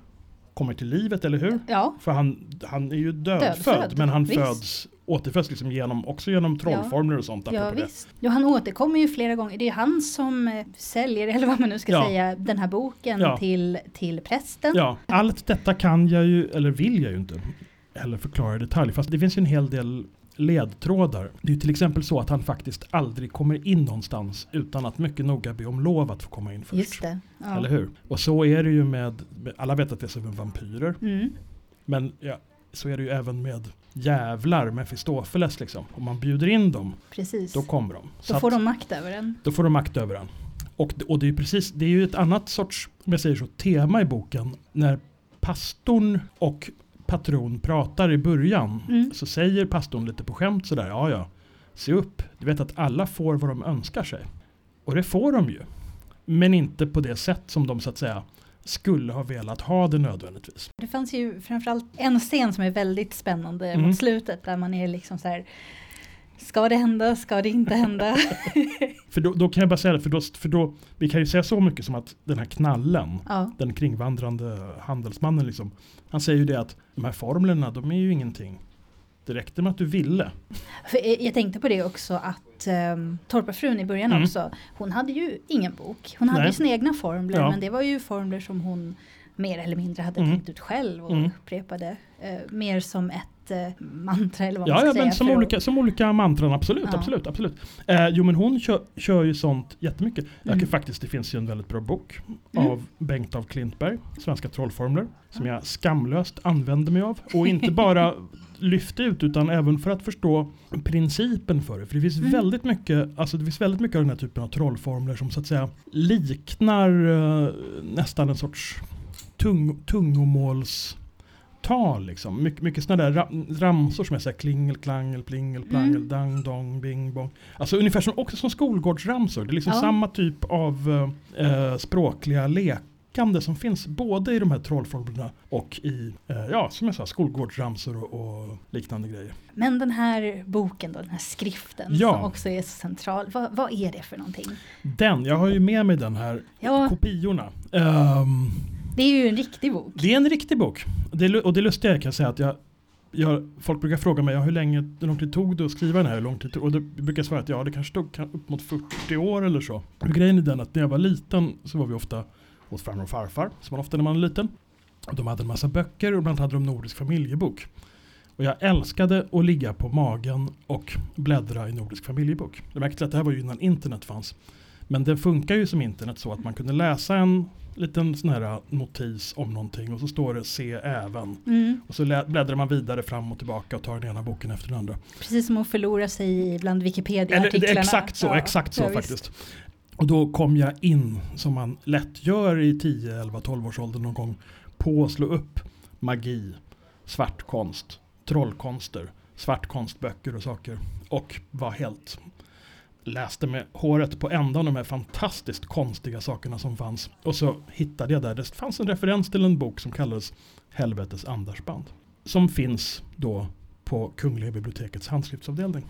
kommer till livet, eller hur? Ja, För han, han är ju dödfödd, Dödfödd, men han visst. föds, återföds liksom genom, också genom trollformler och sånt. ja visst. Ja, han återkommer ju flera gånger. Det är han som eh, säljer, eller vad man nu ska Ja. säga, den här boken Ja. till, till prästen. Ja, allt detta kan jag ju, eller vill jag ju inte heller förklara i detalj. Fast det finns ju en hel del ledtrådar. Det är ju till exempel så att han faktiskt aldrig kommer in någonstans utan att mycket noga be om lov att få komma in först. Just det. Ja. Eller hur? Och så är det ju med, med- alla vet att det är som med vampyrer. Mm. Men ja, så är det ju även med jävlar, Mefistofeles liksom. Om man bjuder in dem, Precis. då kommer de. Så Då får att- de makt över den. då får de makt över den. Och, och det är ju precis, det är ju ett annat sorts, om jag säger så, tema i boken. När pastorn och patron pratar i början Mm. så säger pastorn lite på skämt sådär, ja ja, se upp, du vet att alla får vad de önskar sig. Och det får de ju. Men inte på det sätt som de så att säga skulle ha velat ha det nödvändigtvis. Det fanns ju framförallt en scen som är väldigt spännande Mm. mot slutet där man är liksom så här Ska det hända? Ska det inte hända? För då, då kan jag bara säga det, för då, för då, vi kan ju säga så mycket som att den här knallen, ja, den kringvandrande handelsmannen liksom, han säger ju det att de här formlerna, de är ju ingenting. Det räckte med att du ville. för jag- tänkte på det också att um, Torparfrun i början Mm. också, hon hade ju ingen bok. Hon hade Nej. ju sina egna formler, Ja. men det var ju formler som hon mer eller mindre hade Mm. tänkt ut själv och Mm. upprepade. eh, mer som ett mantra eller vad man Ja, ska ja säga. men som olika, som olika mantran, absolut, Ja. absolut, absolut. Eh, jo men hon kör, kör ju sånt jättemycket. Jag Mm. kan faktiskt, det finns ju en väldigt bra bok Mm. av Bengt av Klintberg, Svenska trollformler, som jag skamlöst använder mig av. Och inte bara lyfte ut utan även för att förstå principen för det. För det finns Mm. väldigt mycket, alltså det finns väldigt mycket av den här typen av trollformler som så att säga liknar eh, nästan en sorts tung, tungomålstal liksom. Mycket, mycket sådana där ra- ramsor som är såhär klingel, klangel, plingel, plangel, Mm. dang, dong, bing, bong. Alltså ungefär som, också som skolgårdsramsor. Det är liksom Ja. samma typ av eh, eh, språkliga lekande som finns både i de här trollformlerna och i, eh, ja som jag sa, skolgårdsramsor och, och liknande grejer. Men den här boken då, den här skriften Ja. som också är så central, vad, vad är det för någonting? Den, jag har ju med mig den här, Ja, kopiorna. Ehm, det är ju en riktig bok. Det är en riktig bok. Det, är och det lustiga kan jag säga att jag, jag, folk brukar fråga mig ja, hur länge hur lång tid tog det att skriva den här? Hur lång tid tog, och då brukar jag svara att ja, det kanske tog kan- upp mot 40 år eller så. Och grejen är den att när jag var liten så var vi ofta hos farmor och farfar, som man ofta när man är liten. Och de hade en massa böcker och bland annat hade de Nordisk familjebok. Och jag älskade att ligga på magen och bläddra i Nordisk familjebok. Det märkte att det här var ju innan internet fanns. Men det funkar ju som internet så att man kunde läsa en liten sån här notis om någonting och så står det se även. Mm. Och så lä- bläddrar man vidare fram och tillbaka och tar den ena boken efter den andra. Precis som att förlora sig bland Wikipedia-artiklarna. det är exakt så, Ja, exakt så ja, visst. faktiskt. Och då kom jag in, som man lätt gör i 10, 11, 12 års ålder någon gång, på att slå upp magi, svartkonst, trollkonster, svartkonstböcker och saker. Och var helt, läste med håret på ändan de här fantastiskt konstiga sakerna som fanns. Och så hittade jag där, det fanns en referens till en bok som kallades Helvetes andarsband. Som finns då på Kungliga bibliotekets handskriftsavdelning.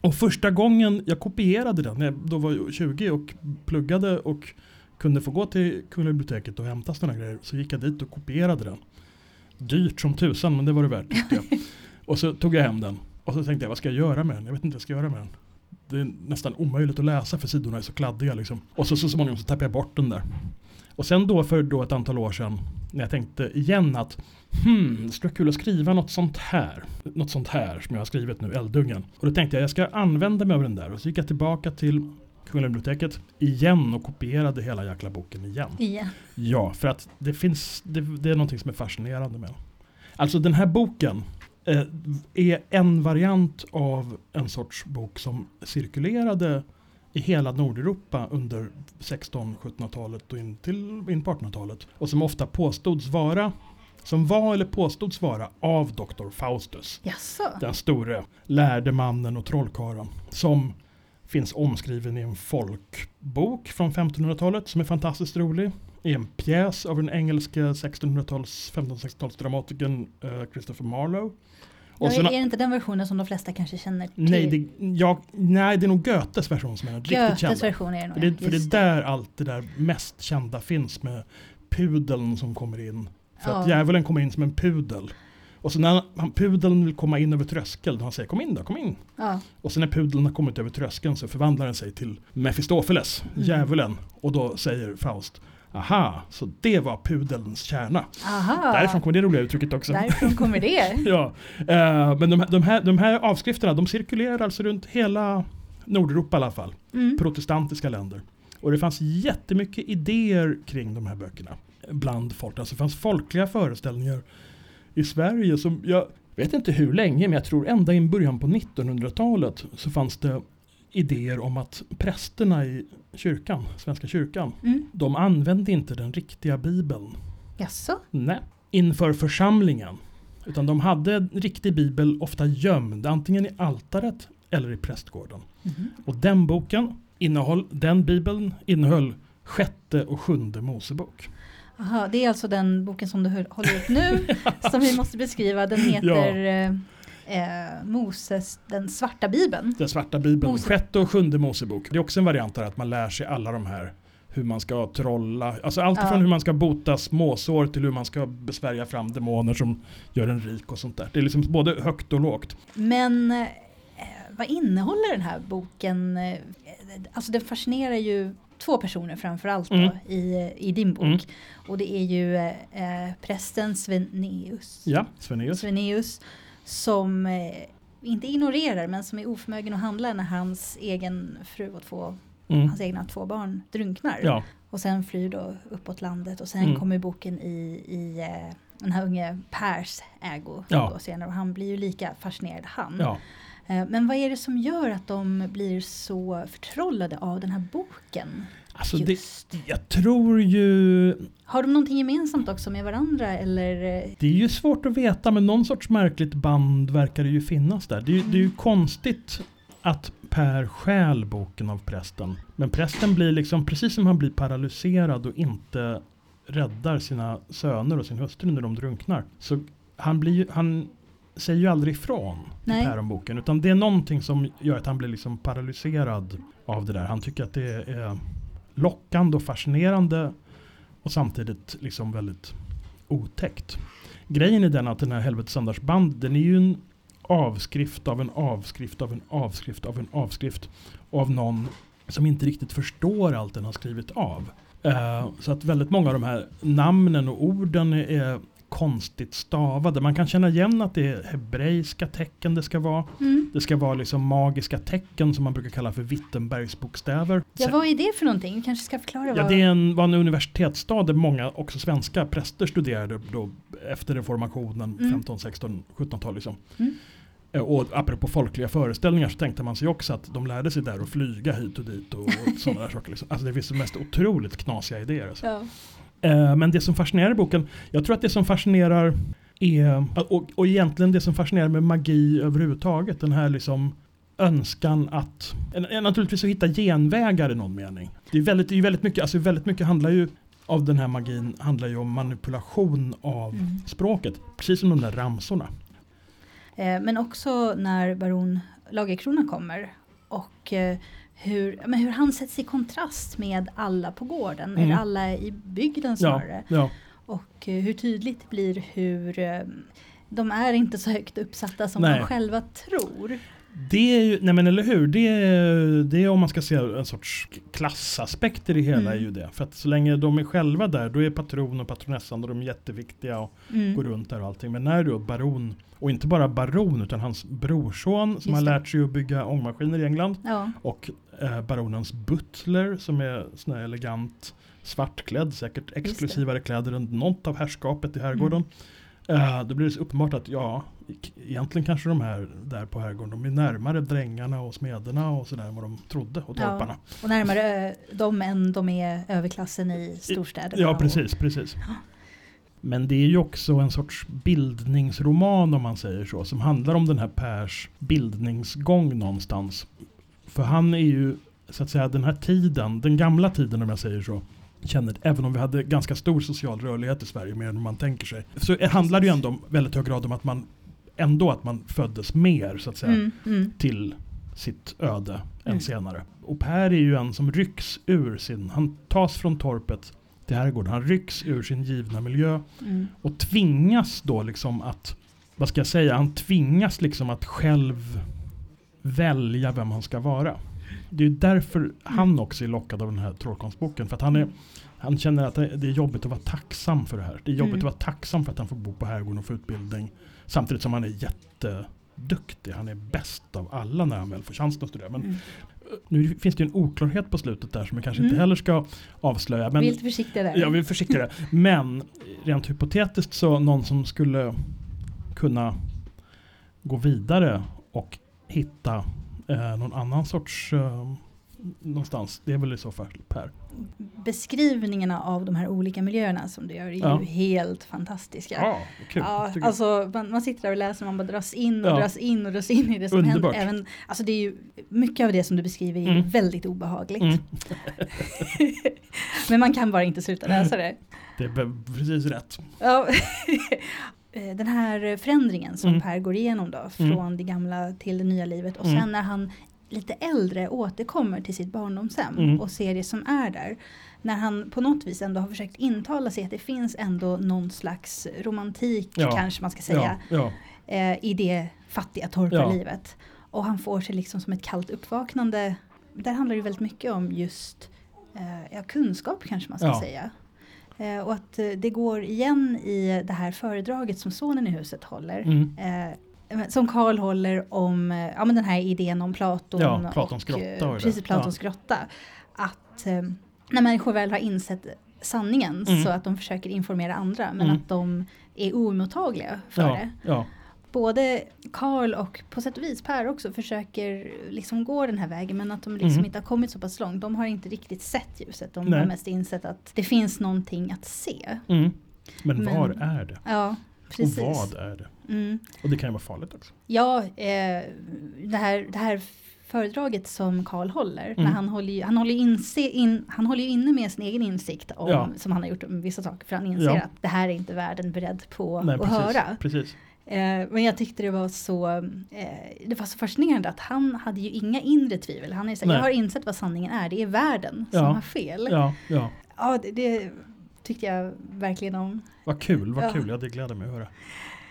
Och första gången jag kopierade den, när jag då var 20 och pluggade och kunde få gå till Kungliga biblioteket och hämta sådana grejer, så gick jag dit och kopierade den. Dyrt som tusan, men det var det värt tyckte jag. Och så tog jag hem den. Och så tänkte jag, vad ska jag göra med den? Jag vet inte vad jag ska göra med den. Det är nästan omöjligt att läsa för sidorna är så kladdiga liksom. Och så, så småningom så tappade jag bort den där. Och sen då för då ett antal år sedan, när jag tänkte igen att Hmm, det skulle vara kul att skriva något sånt här. Något sånt här som jag har skrivit nu, Eldungen. Och då tänkte jag, jag ska använda mig av den där. Och så gick jag tillbaka till Kungliga biblioteket igen och kopierade hela jäkla boken igen. Igen. Ja, för att det finns, det, det är någonting som är fascinerande med den. Alltså den här boken eh, är en variant av en sorts bok som cirkulerade i hela Nordeuropa under 1600-1700-talet och in, till, in på 1800-talet. Och som ofta påstods vara, som var eller påstods vara av Dr. Faustus. Jaså? Den store lärde mannen och trollkarlen. Som finns omskriven i en folkbok från 1500-talet som är fantastiskt rolig. I en pjäs av den engelska 1600-tals, 1560-talsdramatikern uh, Christopher Marlowe. Ja, Och så är det inte den versionen som de flesta kanske känner till? nej, det, jag, nej, det är nog Goethes version som är den riktigt Goethes kända. version är det nog. För det, ja. för det är där allt det där mest kända finns med pudeln som kommer in. För att Ja. djävulen kommer in som en pudel. Och så när han, pudeln vill komma in över tröskeln, han säger kom in då, kom in. Ja. Och sen när pudeln har kommit över tröskeln så förvandlar den sig till Mefistofeles, Mm. djävulen. Och då säger Faust, aha, så det var pudelns kärna. Aha, Därifrån kommer det roliga uttrycket också. därifrån kommer det. Ja, eh, men de, här- de, här, de här avskrifterna de cirkulerar alltså runt hela Nordeuropa i alla fall. Mm. Protestantiska länder. Och det fanns jättemycket idéer kring de här böckerna bland folk. Alltså det fanns folkliga föreställningar i Sverige som jag vet inte hur länge, men jag tror ända in början på 1900-talet så fanns det idéer om att prästerna i kyrkan, Svenska kyrkan, Mm. de använde inte den riktiga bibeln. Jaså? Nej. Inför församlingen. Utan de hade en riktig bibel ofta gömd, antingen i altaret eller i prästgården. Mhm. Och den boken innehöll, den bibeln innehöll sjätte och sjunde Mosebok. Aha, det är alltså den boken som du håller upp nu, som vi måste beskriva. Den heter eh, eh, Moses, den svarta bibeln. Den svarta bibeln, Mose- sjätte och sjunde Mosebok. Det är också en variant där att man lär sig alla de här hur man ska trolla, alltså allt Ja. från hur man ska bota småsår till hur man ska besvärja fram demoner som gör en rik och sånt där. Det är liksom både högt och lågt. Men eh, vad innehåller den här boken? Eh, Alltså den fascinerar ju två personer framförallt då, Mm. i, i din bok. Mm. Och det är ju eh, prästen Sveneus. Ja, Svenneus. Sveneus som eh, inte ignorerar men som är oförmögen att handla när hans egen fru och två, Mm. hans egna två barn drunknar. Ja, Och sen flyr då uppåt landet och sen Mm. kommer boken i, i eh, den här unge Pers ägo Ja. då senare och han blir ju lika fascinerad han. ja. Eh, Men vad är det som gör att de blir så förtrollade av den här boken? Alltså det, jag tror ju Har de någonting gemensamt också med varandra eller? Det är ju svårt att veta men någon sorts märkligt band verkar det ju finnas där. Det är, ju- det är ju konstigt att Per stjäl boken av prästen. Men prästen blir liksom, precis som han blir paralyserad och inte räddar sina söner och sin hustru när de drunknar. Så han, blir han säger ju aldrig ifrån Nej. Per om boken. Utan det är någonting som gör att han blir liksom paralyserad av det där. Han tycker att det är lockande och fascinerande och samtidigt liksom väldigt otäckt. Grejen är den att den här Helvetes Andarsband, den är ju en avskrift av en avskrift av en avskrift av en avskrift av någon som inte riktigt förstår allt den har skrivit av. Uh, så att väldigt många av de här namnen och orden är konstigt stavade. Man kan känna igen att det är hebreiska tecken det ska vara. Mm. Det ska vara liksom magiska tecken som man brukar kalla för Wittenbergs bokstäver. Ja, vad är det för någonting? Vi kanske ska förklara Ja, vad... det är en, var en universitetsstad där många, också svenska präster studerade då efter reformationen, Mm. 15, 16, 17-tal liksom. Mm. Eh, Och apropå folkliga föreställningar så tänkte man sig också att de lärde sig där att flyga hit och dit och, och sådana där saker. Liksom. Alltså det finns de mest otroligt knasiga idéer. Alltså. Ja. Eh, Men det som fascinerar i boken, jag tror att det som fascinerar är, och, och egentligen det som fascinerar med magi överhuvudtaget, den här liksom önskan att, naturligtvis att hitta genvägar i någon mening. Det är väldigt, det är väldigt mycket, alltså väldigt mycket handlar ju av den här magin handlar ju om manipulation av Mm. språket, precis som de där ramsorna. Eh, Men också när baron Lagerkrona kommer och eh, hur, men hur han sätts i kontrast med alla på gården, Mm. eller alla i bygden Ja, snarare. ja, Och eh, hur tydligt det blir hur eh, de är inte så högt uppsatta som Nej. de själva tror. Det är ju, nej men eller hur, det är, det är om man ska se en sorts klassaspekt i det hela Mm. är ju det. För att så länge de är själva där, då är patron och patronessan och de är jätteviktiga och Mm. går runt där och allting. Men när då baron, och inte bara baron utan hans brorson som Just har lärt sig att bygga ångmaskiner i England Ja, och eh, baronens butler som är sån här elegant svartklädd, säkert exklusivare kläder än något av herrskapet i herrgården. Eh, då blir det så uppenbart att ja, egentligen kanske de här där på herrgården, de är närmare drängarna och smederna och sådär än vad de trodde och Ja. torparna. och närmare eh, dem än de är överklassen i storstäderna. Ja, och- precis, precis. Men det är ju också en sorts bildningsroman om man säger så, som handlar om den här Pers bildningsgång någonstans. För han är ju, så att säga, den här tiden, den gamla tiden om jag säger så, känner, även om vi hade ganska stor social rörlighet i Sverige, mer än man tänker sig, så handlar det ju ändå om, väldigt hög grad om att man, ändå att man föddes mer, så att säga, Mm, mm. till sitt öde än Mm. senare. Och Per är ju en som rycks ur sin, han tas från torpet till herrgården, han rycks ur sin givna miljö Mm. och tvingas då liksom att, vad ska jag säga, han tvingas liksom att själv välja vem han ska vara. Det är därför han också är lockad av den här trollkonstboken, för att han är han känner att det det är jobbigt att vara tacksam för det här. Det är jobbigt Mm. att vara tacksam för att han får bo på herrgården och få utbildning. Samtidigt som han är jätteduktig. Han är bäst av alla när han väl får chansen att studera. Men Mm. nu finns det ju en oklarhet på slutet där som jag kanske inte Mm. heller ska avslöja. Men Vi är lite försiktiga där. jag vill försiktiga det. Men rent hypotetiskt så någon som skulle kunna gå vidare och hitta eh, någon annan sorts eh, någonstans. Det är väl i så fall Per. Beskrivningarna av de här olika miljöerna som du gör är Ja. ju helt fantastiska. Ja, kul. Ja, alltså man, man sitter där och läser och man bara dras in och Ja. dras in och dras in i det som Underbart. händer. Även, alltså det är ju, mycket av det som du beskriver är Mm. väldigt obehagligt. Mm. Men man kan bara inte sluta läsa det. Det är precis rätt. Ja. Eh, Den här förändringen som Mm. Per går igenom då, från det gamla till det nya livet och Mm. sen när han lite äldre återkommer till sitt barndomshem Mm. och ser det som är där. När han på något vis ändå har försökt intala sig att det finns ändå någon slags romantik Ja. kanske man ska säga Ja, ja. eh, i det fattiga torparlivet. Och han får sig liksom som ett kallt uppvaknande. Där handlar det väldigt mycket om just eh, kunskap kanske man ska säga. Eh, och att eh, det går igen i det här föredraget som sonen i huset håller. Mm. Eh, som Karl håller om eh, ja, men den här idén om Platon. Ja, Platons och, grotta eh, och det. Precis, Platons grotta. Att eh, när människor väl har insett sanningen Mm. så att de försöker informera andra men Mm. att de är oemottagliga för Ja, det ja. både Karl och på sätt och vis Per också försöker liksom gå den här vägen men att de liksom Mm. inte har kommit så pass långt. De har inte riktigt sett ljuset. De Nej. har mest insett att det finns någonting att se. Mm. Men, Men- var är det? Ja, precis. Och vad är det? Mm. Och det kan ju vara farligt också. Ja, eh, det, här, det här föredraget som Karl håller, Mm. när han, håller ju, han, håller inse, in, han håller inne med sin egen insikt om, Ja. som han har gjort om vissa saker. För han inser Ja. att det här är inte världen beredd på Nej, att precis, höra. precis. Eh, men jag tyckte det var så eh, Det var så fascinerande att han hade ju inga inre tvivel. Han är så, här, jag har insett vad sanningen är. Det är världen som Ja. har fel. Ja, Ja, ja. det, det tyckte jag verkligen om. Vad kul, vad Ja. kul. Ja, det gläder mig att höra.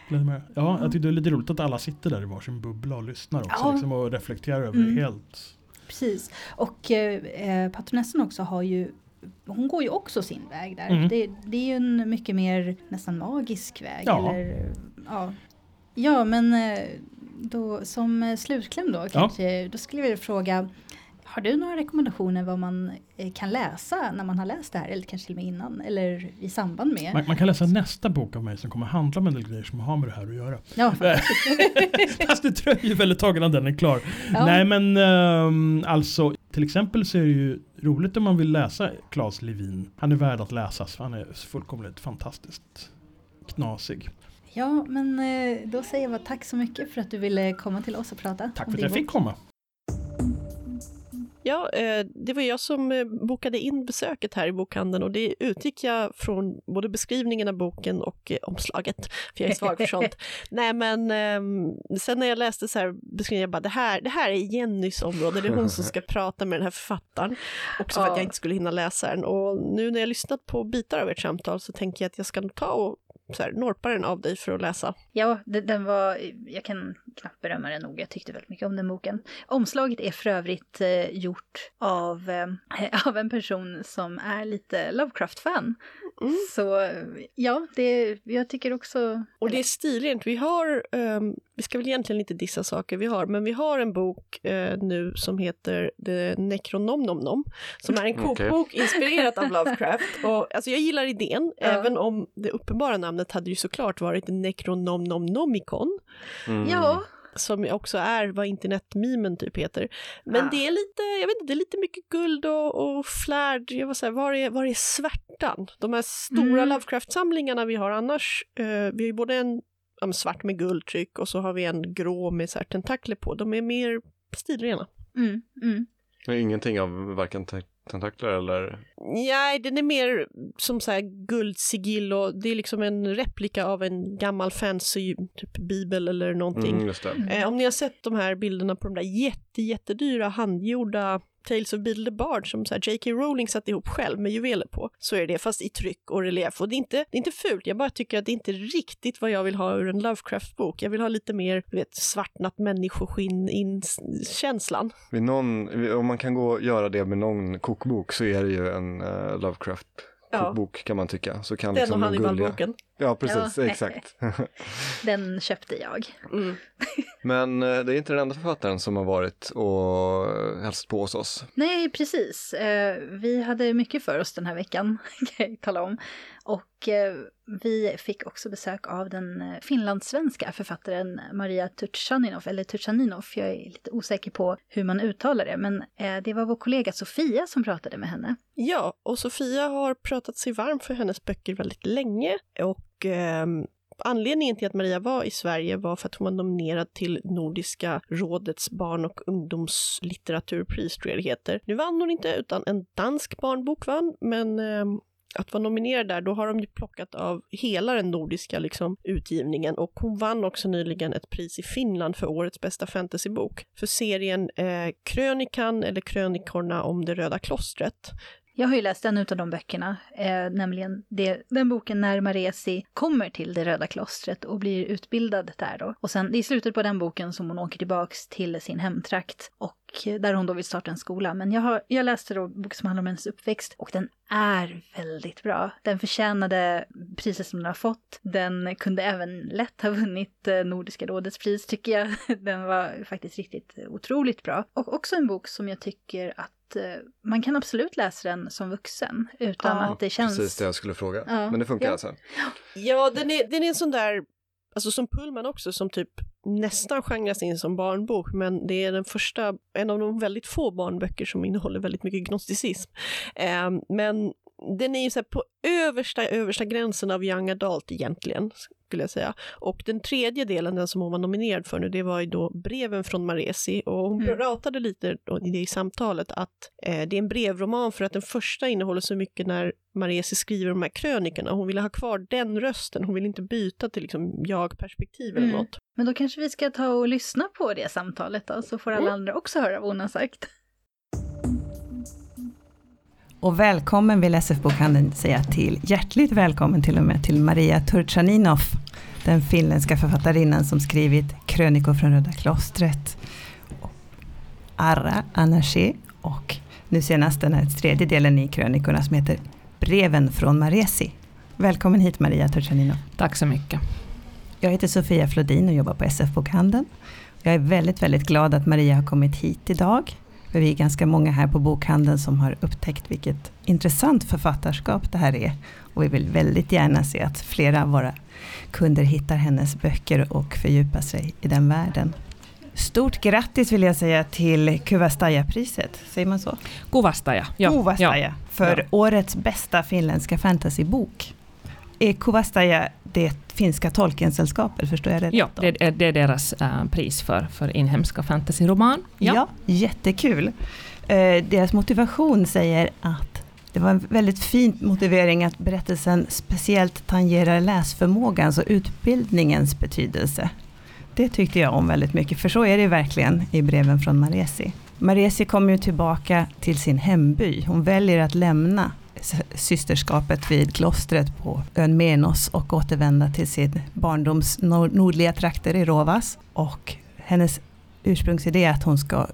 Gläder mig. Ja, jag tyckte det är lite roligt att alla sitter där i varsin bubbla och lyssnar också. Ja. Liksom, och reflekterar över Mm. det helt. Precis. Och eh, eh, patronessen också har ju hon går ju också sin väg där. Mm. Det, det är ju en mycket mer nästan magisk väg. Ja. Eller, ja. ja, men eh, då, som eh, slutkläm då kanske, då skulle jag vilja fråga har du några rekommendationer vad man eh, kan läsa när man har läst det här eller kanske till och med innan eller i samband med? Man, man kan läsa nästa bok av mig som kommer handla om en del grejer som har med det här att göra. Ja, Fast det dröjer väl ett tag innan den är klar. Ja. Nej men ehm, alltså till exempel så är det ju roligt om man vill läsa Claes Levin. Han är värd att läsas. Han är fullkomligt fantastiskt knasig. ja, men eh, då säger jag tack så mycket för att du ville komma till oss och prata. Tack för att jag fick komma. Ja, eh, det var jag som eh, bokade in besöket här i bokhandeln och det utgick jag från både beskrivningen av boken och eh, omslaget, för jag är svag för sånt. Nej men ehm, sen när jag läste så här beskrivningen, jag bara det här, det här är Jennys område, det är hon som ska prata med den här författaren. Också för att Ja. jag inte skulle hinna läsa den. Och nu när jag lyssnat på bitar av ert samtal så tänker jag att jag ska ta och så här, norpa den av dig för att läsa. Ja, det, den var, jag kan knappt berömma den nog, jag tyckte väldigt mycket om den boken. Omslaget är för övrigt eh, gjort av, eh, av en person som är lite Lovecraft-fan. Mm. Så ja, det, jag tycker också... Och det är stilrent. Vi har, ehm, vi ska väl egentligen inte dissa saker vi har, men vi har en bok eh, nu som heter The Necronomnomnom, som är en Okej. kokbok inspirerat av Lovecraft. Och, alltså jag gillar idén, Ja. även om det uppenbara namnet hade ju såklart varit Necronomnomnomicon, Mm. Ja, som också är vad internetmimen typ heter. Men Ah. det är lite, jag vet inte, det är lite mycket guld och, och flärd. Jag var så här, var är, var är svärtan? De här stora Mm. Lovecraft-samlingarna vi har annars, eh, vi har ju både en men svart med guldtryck och så har vi en grå med så här tentakler på. De är mer stilrena. mm, mm. Det är Ingenting av varken te- tentakler eller... Nej, den är mer som så här guldsigill och det är liksom en replika av en gammal fancy typ bibel eller någonting. Mm. Eh, om ni har sett de här bilderna på de där jätte, jättedyra handgjorda Tales of Beedle the Bard som så J.K. Rowling satt ihop själv med juveler på, så är det fast i tryck och relief. Och det är, inte, det är inte fult, jag bara tycker att det är inte riktigt vad jag vill ha ur en Lovecraft-bok. Jag vill ha lite mer, du vet, svartnat människoskinn-känslan. Om man kan gå och göra det med någon kokbok så är det ju en uh, Lovecraft Ja. kokbok kan man tycka. Så kan Den liksom och. Hannibal-boken. Ja, precis, Ja. exakt. Den köpte jag. Mm. Men eh, det är inte den enda författaren som har varit och hälsat på hos oss. Nej, precis. Eh, vi hade mycket för oss den här veckan, kan jag tala om. Och eh, vi fick också besök av den finlandssvenska författaren Maria Turchaninov, eller Turchaninov, jag är lite osäker på hur man uttalar det, men det var vår kollega Sofia som pratade med henne. Ja, och Sofia har pratat sig varm för hennes böcker väldigt länge och ehm, Anledningen till att Maria var i Sverige var för att hon var nominerad till Nordiska rådets barn och ungdomslitteraturpris, tror jag det heter. Nu vann hon inte, utan en dansk barnbok vann, men eh, att vara nominerad där, då har de ju plockat av hela den nordiska liksom, utgivningen och hon vann också nyligen ett pris i Finland för årets bästa fantasybok för serien eh, Krönikan eller Krönikorna om det röda klostret. Jag har ju läst en av de böckerna, eh, nämligen det, den boken när Maresi kommer till det röda klostret och blir utbildad där då. Och sen, det är i slutet på den boken som hon åker tillbaks till sin hemtrakt och där hon då vill starta en skola. Men jag, har, jag läste då boken som handlar om hennes uppväxt och den är väldigt bra. Den förtjänade priset som den har fått. Den kunde även lätt ha vunnit eh, Nordiska rådets pris tycker jag. Den var faktiskt riktigt otroligt bra. Och också en bok som jag tycker att eh, man kan absolut läsa den som vuxen utan Ja, att det känns... Precis det jag skulle fråga. Ja. Men det funkar Ja. alltså? Ja, den är, den är en sån där, alltså som Pullman också, som typ nästan genras in som barnbok, men det är den första, en av de väldigt få barnböcker som innehåller väldigt mycket gnosticism. Eh, men den är ju så här på översta, översta gränsen av young adult egentligen, skulle jag säga. Och den tredje delen, den som hon var nominerad för nu, det var ju då breven från Maresi och hon Mm. pratade lite i det i samtalet att eh, det är en brevroman för att den första innehåller så mycket när Maresi skriver de här krönikorna. Hon ville ha kvar den rösten, hon ville inte byta till liksom jag-perspektiv eller Mm. något. Men då kanske vi ska ta och lyssna på det samtalet då, så får alla Mm. andra också höra vad hon har sagt. Och välkommen vill SF-bokhandeln säga till, hjärtligt välkommen till och med till Maria Turchaninov, den finländska författarinnan som skrivit Krönikor från Röda klostret, Arra Anarché och Nu senast den här tredje delen i krönikorna som heter Breven från Maresi. Välkommen hit Maria Turchanino. Tack så mycket. Jag heter Sofia Flodin och jobbar på SF-bokhandeln. Jag är väldigt, väldigt glad att Maria har kommit hit idag. För vi är ganska många här på bokhandeln som har upptäckt vilket intressant författarskap det här är. Och vi vill väldigt gärna se att flera av våra kunder hittar hennes böcker och fördjupar sig i den världen. Stort grattis vill jag säga till Kuvastaja-priset, säger man så? Kuvastaja. Ja. Kuvastaja, ja. för Ja. årets bästa finländska fantasybok. Är Kuvastaja det finska Tolkiensällskapet, förstår jag det Ja, då? det, är- det är deras eh, pris för, för inhemska fantasyroman. Ja, jättekul. Eh, deras motivation säger att det var en väldigt fin motivering att berättelsen speciellt tangerar läsförmågans och utbildningens betydelse. Det tyckte jag om väldigt mycket, för så är det verkligen i breven från Maresi. Maresi kommer ju tillbaka till sin hemby. Hon väljer att lämna systerskapet vid klostret på ön Menos och återvända till sin barndoms nordliga trakter i Rovas. Och hennes ursprungsidé är att hon ska,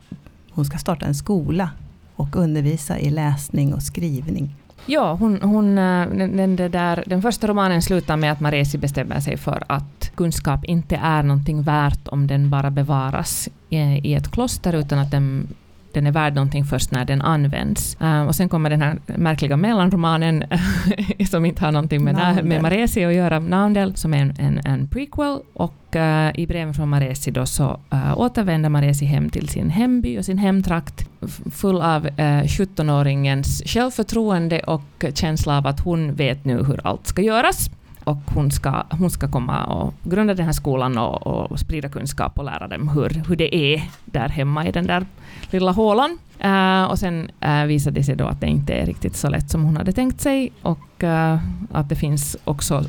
hon ska starta en skola och undervisa i läsning och skrivning. Ja, hon, hon, eh, den, den, där, den första romanen slutar med att Maresi bestämmer sig för att kunskap inte är någonting värt om den bara bevaras i ett kloster, utan att den, den är värd någonting först när den används. Eh, och sen kommer den här märkliga mellanromanen som inte har någonting med, Naundel. med Maresi att göra, Naundel, som är en, en, en prequel. Och eh, i breven från Maresi då så uh, återvänder Maresi hem till sin hemby och sin hemtrakt full av eh, 17-åringens självförtroende och känsla av att hon vet nu hur allt ska göras. Och hon ska, hon ska komma och grunda den här skolan och, och sprida kunskap och lära dem hur, hur det är där hemma i den där lilla hålan. Uh, och sen uh, visade det sig då att det inte är riktigt så lätt som hon hade tänkt sig och uh, att det finns också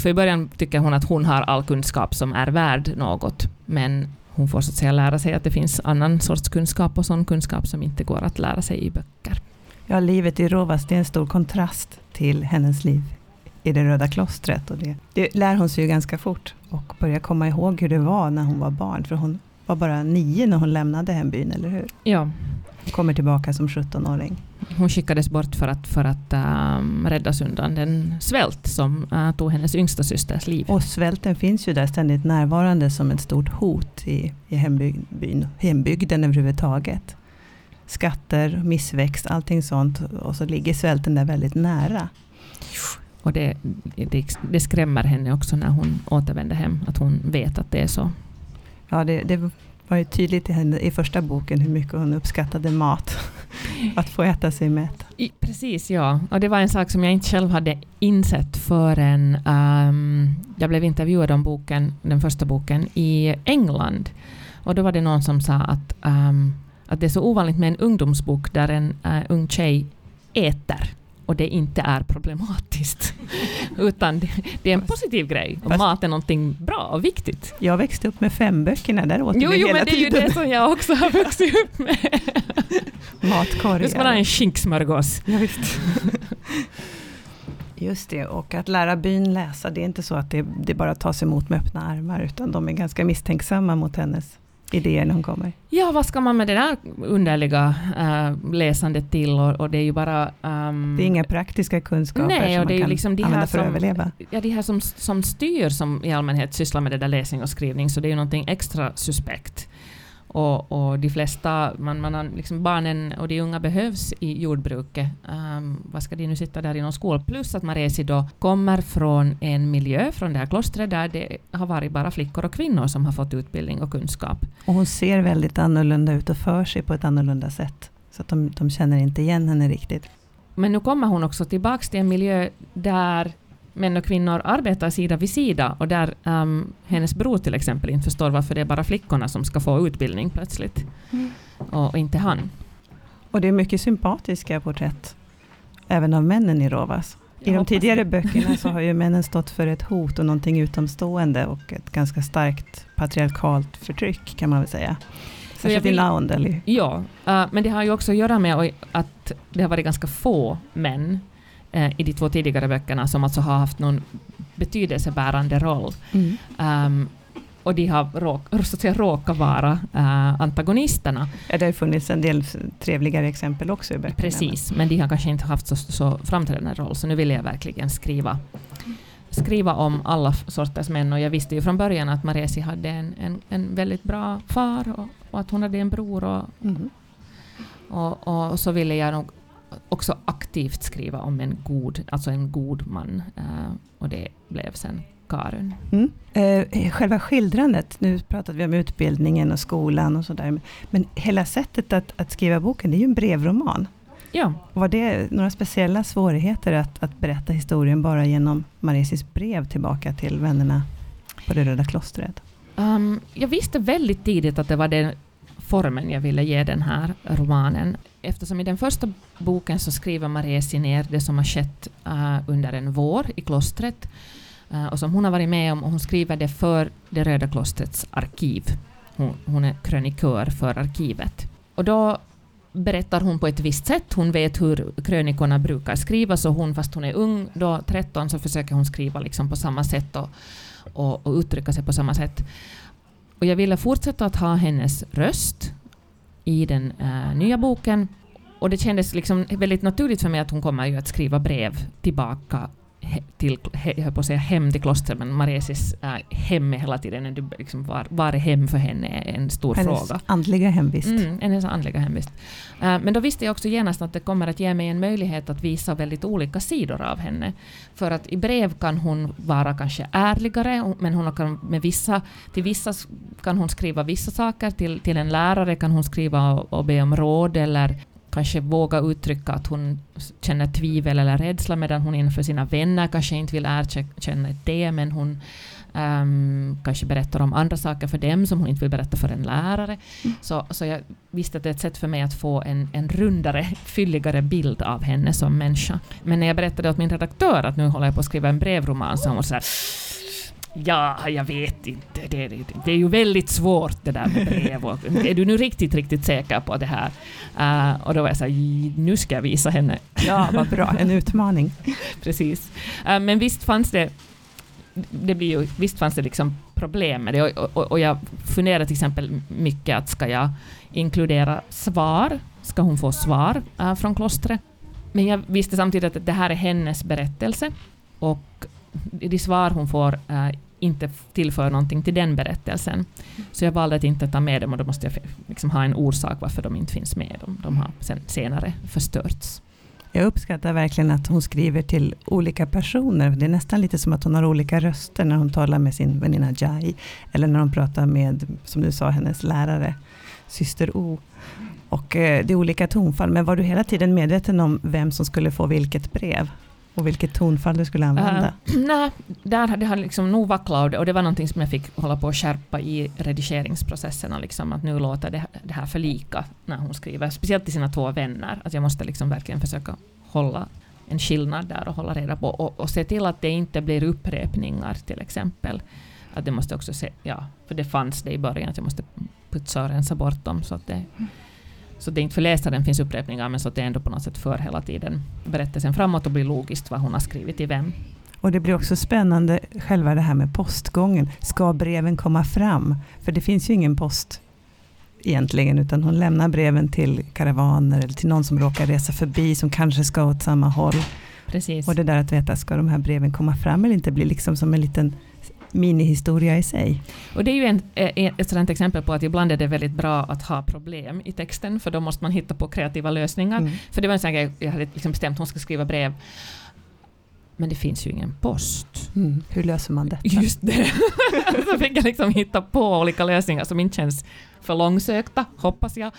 för i början tycker hon att hon har all kunskap som är värd något, men hon får så att säga lära sig att det finns annan sorts kunskap och sån kunskap som inte går att lära sig i böcker. Ja, livet i Rovas det är en stor kontrast till hennes liv i det röda klostret. Och det, det lär hon sig ju ganska fort och börjar komma ihåg hur det var när hon var barn. För hon var bara nio när hon lämnade hembyn, eller hur? Ja, Hon kommer tillbaka som 17-åring. hon skickades bort för att, för att um, räddas undan den svält som uh, tog hennes yngsta systers liv. Och svälten finns ju där ständigt närvarande som ett stort hot i, i hembygden, hembygden överhuvudtaget. Skatter, missväxt, allting sånt. Och så ligger svälten där väldigt nära. Och det, det, det skrämmer henne också när hon återvänder hem, att hon vet att det är så. Ja, det, det var ju tydligt i, henne, i första boken hur mycket hon uppskattade mat. Att få äta sig mätt. Precis, ja. Och det var en sak som jag inte själv hade insett förrän um, jag blev intervjuad om boken, den första boken i England. Och då var det någon som sa att, um, att det är så ovanligt med en ungdomsbok där en uh, ung tjej äter och det inte är problematiskt. Utan det, det är en positiv grej. Och mat är någonting bra och viktigt. Jag växte upp med fem böckerna, där åt Jo, jo men det är ju det som jag också har vuxit upp med. matkorgar. Ska man ha en skinksmörgås. Ja, visst. Just det, och att lära byn läsa, det är inte så att det, det bara tas emot med öppna armar, utan de är ganska misstänksamma mot hennes idéer när hon kommer. Ja, vad ska man med det där underliga äh, läsandet till? Och, och det är ju bara... ehm, Det är inga praktiska kunskaper Nej, som och det man är kan liksom de använda för att som- överleva. Ja, de här som, som styr som i allmänhet sysslar med det där läsning och skrivning, så det är ju någonting extra suspekt. Och, och de flesta, man, man har liksom barnen och de unga behövs i jordbruket. Ehm, vad ska de nu sitta där i någon skola? Plus att Maresi då kommer från en miljö, från det här klostret, där det har varit bara flickor och kvinnor som har fått utbildning och kunskap. Och hon ser väldigt annorlunda ut och för sig på ett annorlunda sätt. Så att de, de känner inte igen henne riktigt. Men nu kommer hon också tillbaka till en miljö där män och kvinnor arbetar sida vid sida och där um, hennes bror till exempel inte förstår varför det är bara flickorna som ska få utbildning plötsligt och, och inte han. Och det är mycket sympatiska porträtt, även av männen i Rovas. I de tidigare det. böckerna så har ju männen stått för ett hot och någonting utomstående och ett ganska starkt patriarkalt förtryck kan man väl säga. Särskilt vill- i- Ja, uh, men det har ju också att göra med att det har varit ganska få män eh, i de två tidigare böckerna som alltså har haft någon betydelsebärande roll. Um, och de har råk, så att säga, råkat vara uh, antagonisterna. Ja, det har funnits en del trevligare exempel också i böckerna. Precis, men de har kanske inte haft så, så framträdande roll, så nu vill jag verkligen skriva skriva om alla sorters män och jag visste ju från början att Maresi hade en, en, en väldigt bra far och, och, att hon hade en bror och, mm. och, och, så ville jag nog också aktivt skriva om en god, alltså en god man uh, och det blev sen Karun. Mm. Eh, själva skildrandet, nu pratade vi om utbildningen och skolan och sådär, men hela sättet att, att skriva boken, det är ju en brevroman. Ja. Var det några speciella svårigheter att, att berätta historien bara genom Maresis brev tillbaka till vännerna på det Röda klostret? Um, jag visste väldigt tidigt att det var den formen jag ville ge den här romanen. Eftersom i den första boken så skriver Maresi ner det som har skett uh, under en vår i klostret uh, och som hon har varit med om och hon skriver det för det Röda klostrets arkiv. Hon, hon är krönikör för arkivet. Och då berättar hon på ett visst sätt. Hon vet hur krönikorna brukar skrivas och hon, fast hon är ung, då 13, så försöker hon skriva liksom på samma sätt och, och, och uttrycka sig på samma sätt. Och jag ville fortsätta att ha hennes röst i den äh, nya boken. Och det kändes liksom väldigt naturligt för mig att hon kommer ju att skriva brev tillbaka till, jag på att säga hem till klostret, men Maresis äh, hem är hela tiden, liksom var, var är hem för henne är en stor hennes fråga. Hennes andliga hemvist. Mm, hennes andliga hemvist. Äh, men då visste jag också genast att det kommer att ge mig en möjlighet att visa väldigt olika sidor av henne. För att i brev kan hon vara kanske ärligare, men hon kan med vissa, till vissa kan hon skriva vissa saker, till, till en lärare kan hon skriva och, och be om råd eller kanske våga uttrycka att hon känner tvivel eller rädsla medan hon inför sina vänner kanske inte vill erkänna det men hon um, kanske berättar om andra saker för dem som hon inte vill berätta för en lärare. Mm. Så, så jag visste att det är ett sätt för mig att få en, en rundare, fylligare bild av henne som människa. Men när jag berättade åt min redaktör att nu håller jag på att skriva en brevroman så hon så här Ja, jag vet inte. Det, det, det, är ju väldigt svårt det där med brev. Och, är du nu riktigt, riktigt säker på det här? Uh, och då var jag så här, nu ska jag visa henne. Ja, vad bra. En utmaning. Precis. Uh, men visst fanns det det blir ju, visst fanns det liksom problem med det och, och, och jag funderar till exempel mycket att ska jag inkludera svar? Ska hon få svar uh, från klostret? Men jag visste samtidigt att det här är hennes berättelse och de svar hon får äh, inte tillför någonting till den berättelsen. Så jag valde att inte ta med dem och då måste jag liksom ha en orsak varför de inte finns med. De, de har sen, senare förstörts. Jag uppskattar verkligen att hon skriver till olika personer. Det är nästan lite som att hon har olika röster när hon talar med sin väninna Jai. Eller när hon pratar med, som du sa, hennes lärare, syster O. Och eh, det är olika tonfall. Men var du hela tiden medveten om vem som skulle få vilket brev? Och vilket tonfall du skulle använda? Uh, nej, där hade jag liksom nog vacklat och det var någonting som jag fick hålla på att skärpa i redigeringsprocesserna. Liksom, att nu låter det, det här för lika när hon skriver, speciellt till sina två vänner. Att jag måste liksom verkligen försöka hålla en skillnad där och hålla reda på och, och se till att det inte blir upprepningar till exempel. Att det måste också se, ja, för det fanns det i början att jag måste putsa och rensa bort dem så att det så det är inte för läsaren finns upprepningar, men så att det ändå på något sätt för hela tiden berättelsen framåt och blir logiskt vad hon har skrivit till vem. Och det blir också spännande, själva det här med postgången. Ska breven komma fram? För det finns ju ingen post egentligen, utan hon lämnar breven till karavaner eller till någon som råkar resa förbi, som kanske ska åt samma håll. Precis. Och det där att veta, ska de här breven komma fram eller inte, blir liksom som en liten minihistoria i sig. Och det är ju en, eh, ett sådant exempel på att ibland är det väldigt bra att ha problem i texten, för då måste man hitta på kreativa lösningar. Mm. För det var en sån grej, jag hade liksom bestämt att hon ska skriva brev, men det finns ju ingen post. Mm. Hur löser man detta? Just det. så fick jag liksom hitta på olika lösningar som inte känns för långsökta, hoppas jag,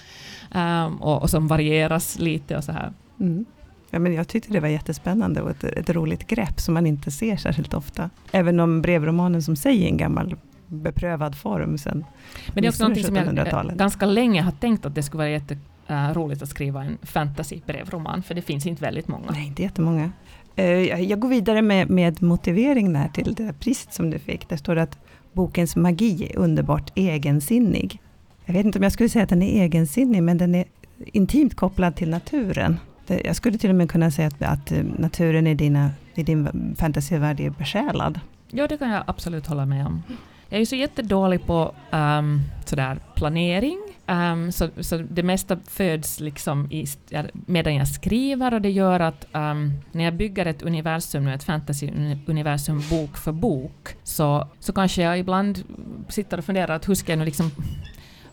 um, och, och, som varieras lite och så här. Mm. Ja, men jag tyckte det var jättespännande och ett, ett roligt grepp som man inte ser särskilt ofta. Även om brevromanen som säger en gammal beprövad form sen Men det är också något som jag ganska länge har tänkt att det skulle vara jätteroligt att skriva en fantasy-brevroman, för det finns inte väldigt många. Nej, inte jättemånga. Eh, jag går vidare med, med motivering där till det priset som du fick. Där står det att bokens magi är underbart egensinnig. Jag vet inte om jag skulle säga att den är egensinnig, men den är intimt kopplad till naturen. Eh, jag skulle till och med kunna säga att, att eh, naturen i, dina, i din fantasyvärld är besjälad. Ja, det kan jag absolut hålla med om. jag är ju så jättedålig på um, sådär planering. Um, så, så det mesta föds liksom i, medan jag skriver och det gör att um, när jag bygger ett universum, ett fantasy-universum bok för bok, så, så kanske jag ibland sitter och funderar att hur ska jag nu liksom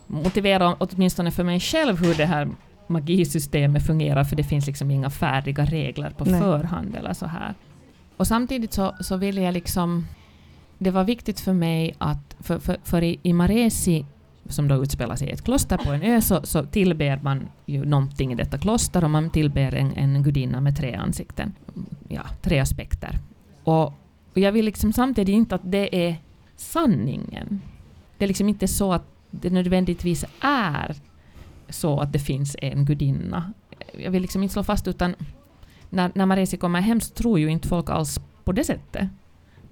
motivera åtminstone för mig själv hur det här magisystemet fungerar, för det finns liksom inga färdiga regler på Nej. förhand eller så här. Och samtidigt så, så vill jag liksom... Det var viktigt för mig att... För, för, för i, i Maresi, som då utspelar sig i ett kloster på en ö, så, så tillber man ju någonting i detta kloster och man tillber en, en gudinna med tre ansikten. Ja, tre aspekter. Och, och jag vill liksom samtidigt inte att det är sanningen. Det är liksom inte så att det nödvändigtvis är så att det finns en gudinna. Jag vill liksom inte slå fast, utan när, när Maresi kommer hem så tror ju inte folk alls på det sättet.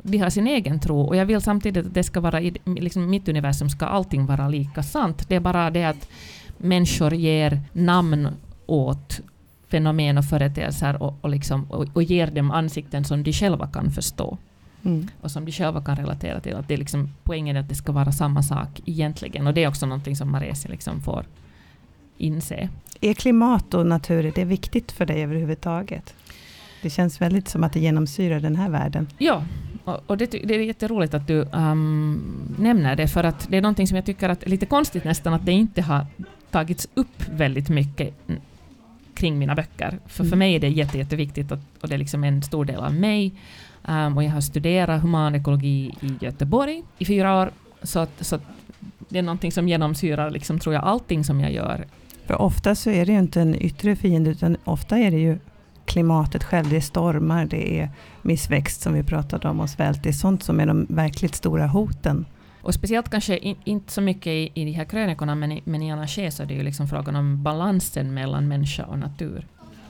De har sin egen tro och jag vill samtidigt att det ska vara i liksom mitt universum ska allting vara lika sant. Det är bara det att människor ger namn åt fenomen och företeelser och, och, liksom, och, och ger dem ansikten som de själva kan förstå. Mm. och som de själva kan relatera till. Att det är liksom, poängen är att det ska vara samma sak egentligen. Och det är också någonting som Maresi liksom får inse. Är klimat och natur det är viktigt för dig överhuvudtaget? Det känns väldigt som att det genomsyrar den här världen. Ja, och det, det är jätteroligt att du um, nämner det, för att det är någonting som jag tycker att är lite konstigt nästan, att det inte har tagits upp väldigt mycket kring mina böcker. För, mm. för mig är det jätte, jätteviktigt, att, och det är liksom en stor del av mig. Um, och jag har studerat humanekologi i Göteborg i fyra år, så, att, så att det är någonting som genomsyrar, liksom, tror jag, allting som jag gör. För ofta så är det ju inte en yttre fiende, utan ofta är det ju klimatet själv. Det är stormar, det är missväxt som vi pratade om och svält. Det är sånt som är de verkligt stora hoten. Och speciellt kanske in, inte så mycket i, i de här krönikorna, men i, men i Anarché så är det ju liksom frågan om balansen mellan människa och natur.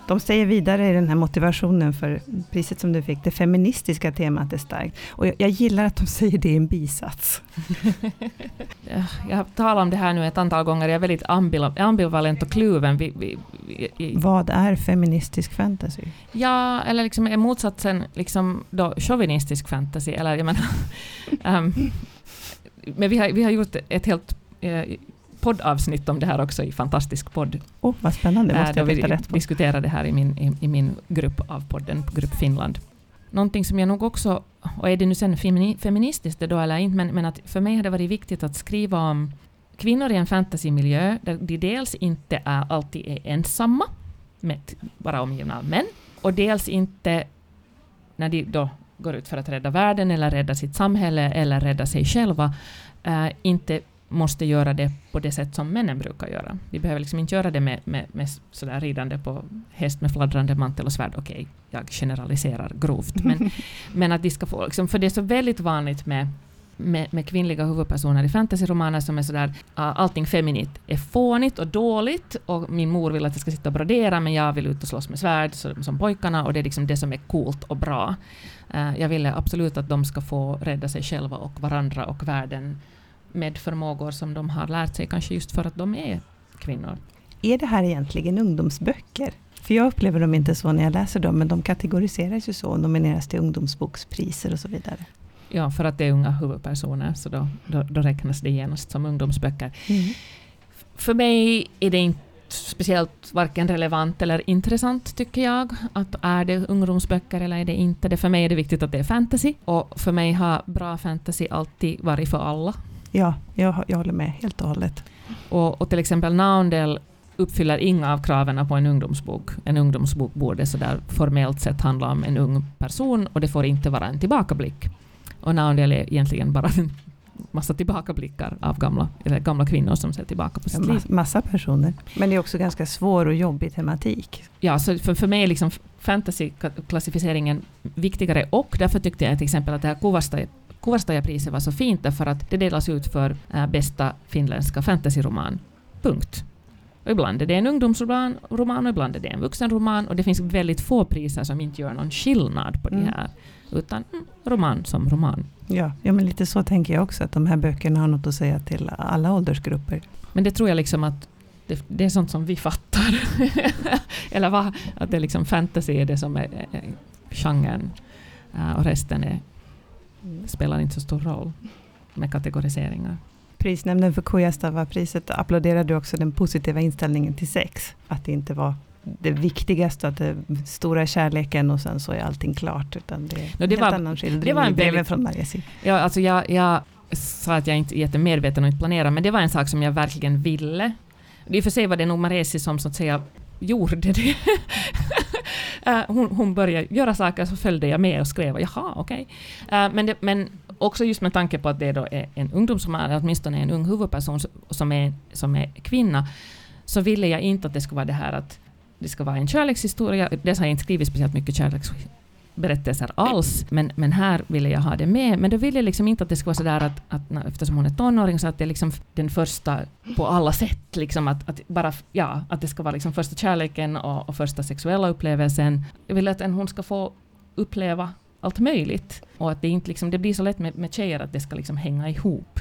De säger vidare i den här motivationen för priset som du fick, det feministiska temat är starkt. Och jag, jag gillar att de säger det i en bisats. jag har talat om det här nu ett antal gånger, jag är väldigt ambivalent och kluven. Vi, vi, vi, Vad är feministisk fantasy? Ja, eller liksom är motsatsen liksom då chauvinistisk fantasy? Eller jag menar, um, men vi har, vi har gjort ett helt uh, poddavsnitt om det här också i Fantastisk podd. Oh, vad spännande, det måste jag veta rätt på. Vi diskuterade det här i min, i, i, min grupp av podden, Grupp Finland. Någonting som jag nog också, och är det nu sen feministiskt då eller inte, men, men att för mig har det varit viktigt att skriva om kvinnor i en fantasymiljö där de dels inte är, alltid är ensamma, med, bara omgivna av män, och dels inte när de då går ut för att rädda världen eller rädda sitt samhälle eller rädda sig själva, äh, inte måste göra det på det sätt som männen brukar göra. Vi behöver liksom inte göra det med, med, med sådär ridande på häst med fladdrande mantel och svärd. Okej, okay, jag generaliserar grovt. Men, men att de ska få, liksom, för det är så väldigt vanligt med med, med, kvinnliga huvudpersoner i fantasyromaner som är sådär, uh, allting feminint är fånigt och dåligt och min mor vill att jag ska sitta och brodera men jag vill ut och slåss med svärd så, som pojkarna och det är liksom det som är coolt och bra. Uh, jag ville absolut att de ska få rädda sig själva och varandra och världen med förmågor som de har lärt sig, kanske just för att de är kvinnor. Är det här egentligen ungdomsböcker? För jag upplever dem inte så när jag läser dem, men de kategoriseras ju så och nomineras till ungdomsbokspriser och så vidare. Ja, för att det är unga huvudpersoner, så då, då, då räknas det genast som ungdomsböcker. Mm. För mig är det inte speciellt varken relevant eller intressant tycker jag. Att är det ungdomsböcker eller är det inte det? För mig är det viktigt att det är fantasy. Och för mig har bra fantasy alltid varit för alla. Ja, jag, jag håller med helt och hållet. Och, och till exempel Naundel uppfyller inga av kraven på en ungdomsbok. En ungdomsbok borde sådär formellt sett handla om en ung person och det får inte vara en tillbakablick. Och Naundel är egentligen bara en massa tillbakablickar av gamla, eller gamla kvinnor som ser tillbaka på sitt ja, liv. Massa personer. Men det är också ganska svår och jobbig tematik. Ja, så för, för mig är liksom fantasy-klassificeringen viktigare och därför tyckte jag till exempel att det här Kuvasta Kuvastajapriset var så fint därför att det delas ut för äh, bästa finländska fantasyroman. Punkt. Och ibland är det en ungdomsroman roman, och ibland är det en vuxenroman och det finns väldigt få priser som inte gör någon skillnad på mm. det här. Utan mm, roman som roman. Ja, ja, men lite så tänker jag också, att de här böckerna har något att säga till alla åldersgrupper. Men det tror jag liksom att det, det är sånt som vi fattar. Eller va? Att det är liksom fantasy är det som är, är genren. Uh, och resten är, spelar inte så stor roll. med kategoriseringar. Prisnämnden för Kujastava-priset applåderade också den positiva inställningen till sex. Att det inte var det viktigaste, att det stora kärleken och sen så är allting klart. Utan det är No, en det helt var- annan skildring det var en väldigt- från Mariasi. Ja, alltså jag, jag sa att jag inte är jättemedveten och inte planerar, men det var en sak som jag verkligen ville. I och för sig var det nog Maresi som så att säga gjorde det. Eh, hon, hon började göra saker, så följde jag med och skrev, jaha, okej. Okay. men, det, men också just med tanke på att det då är en ungdom, som är, åtminstone en ung huvudperson som är, som är kvinna, så ville jag inte att det skulle vara det här att det ska vara en kärlekshistoria. Dels har jag inte skrivit speciellt mycket kärleksberättelser alls, men, men här ville jag ha det med. Men då ville jag liksom inte att det ska vara sådär att, att när- eftersom hon är tonåring, så att det är liksom den första på alla sätt, liksom att, att bara, ja, att det ska vara liksom första kärleken och, och första sexuella upplevelsen. Jag vill att en, hon ska få uppleva allt möjligt. Och att det inte liksom, det blir så lätt med, med tjejer att det ska liksom hänga ihop.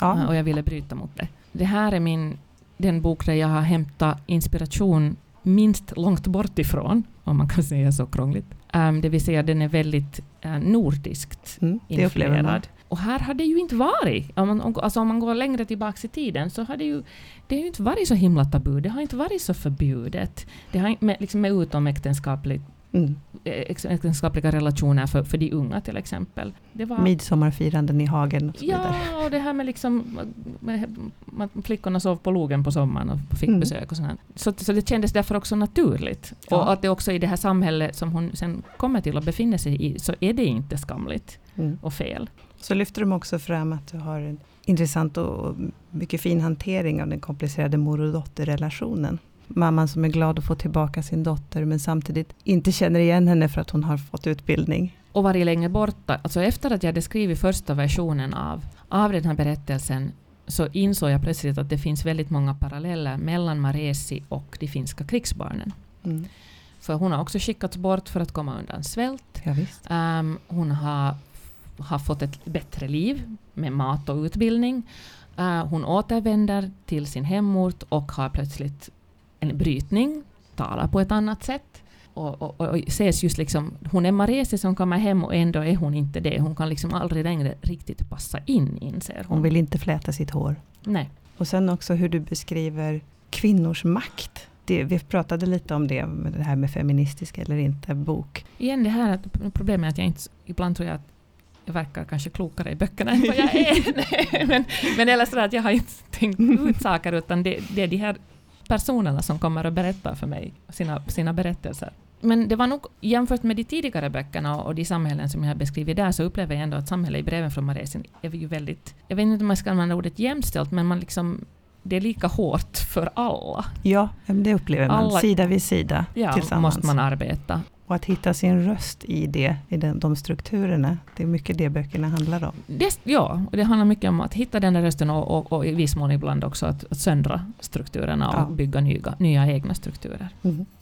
Ja. Och jag ville bryta mot det. Det här är min, den bok där jag har hämtat inspiration minst långt bort ifrån, om man kan säga så krångligt. Um, det vill säga den är väldigt uh, nordiskt Mm, influerad. Och här har det ju inte varit. Om man, alltså om man går längre tillbaka i tiden så har det ju, det har ju inte varit så himla tabu. Det har inte varit så förbjudet. Det har inte med, liksom med utomäktenskapligt Mm. ex- äktenskapliga relationer för, för de unga till exempel. Det var, Midsommarfiranden i hagen och så vidare. Ja, och det här med liksom med, med flickorna sov på logen på sommaren och fick Mm. besök och sånt. Så, så det kändes därför också naturligt. Ja. Och att det också i det här samhället som hon sen kommer till och befinner sig i, så är det inte skamligt Mm. och fel. Så lyfter de också fram att du har en intressant och mycket fin hantering av den komplicerade mor och dotterrelationen. Mamman som är glad att få tillbaka sin dotter men samtidigt inte känner igen henne för att hon har fått utbildning. och varit länge borta. Alltså efter att jag hade skrivit första versionen av, av den här berättelsen så insåg jag plötsligt att det finns väldigt många paralleller mellan Maresi och de finska krigsbarnen. Mm. För hon har också skickats bort för att komma undan svält. Ja. Ehm, hon har, har fått ett bättre liv med mat och utbildning. Eh, hon återvänder till sin hemort och har plötsligt en brytning, talar på ett annat sätt. Och, och, och ses just liksom, hon är Maresi som kommer hem och ändå är hon inte det. Hon kan liksom aldrig längre riktigt passa in, inser hon. Hon vill inte fläta sitt hår. Nej. Och sen också hur du beskriver kvinnors makt. Det, vi pratade lite om det, det här med feministisk eller inte bok. Igen det här att problemet är att jag inte, ibland tror jag att jag verkar kanske klokare i böckerna än vad jag är. Men, men eller så att jag har inte tänkt ut saker utan det, det är de här personerna som kommer att berätta för mig sina, sina berättelser. Men det var nog jämfört med de tidigare böckerna och de samhällen som jag har beskrivit där så upplever jag ändå att samhället i breven från Maresin är ju väldigt, jag vet inte om man ska använda ordet jämställt, men man liksom, det är lika hårt för alla. Ja, det upplever man Alla- sida vid sida Ja, tillsammans. måste man arbeta. Och att hitta sin röst i det, i den, de strukturerna. Det är mycket det böckerna handlar om. Det, ja, och det handlar mycket om att hitta den där rösten och, och, och i viss mån ibland också att, att söndra strukturerna och Ja. bygga nya, nya egna strukturer.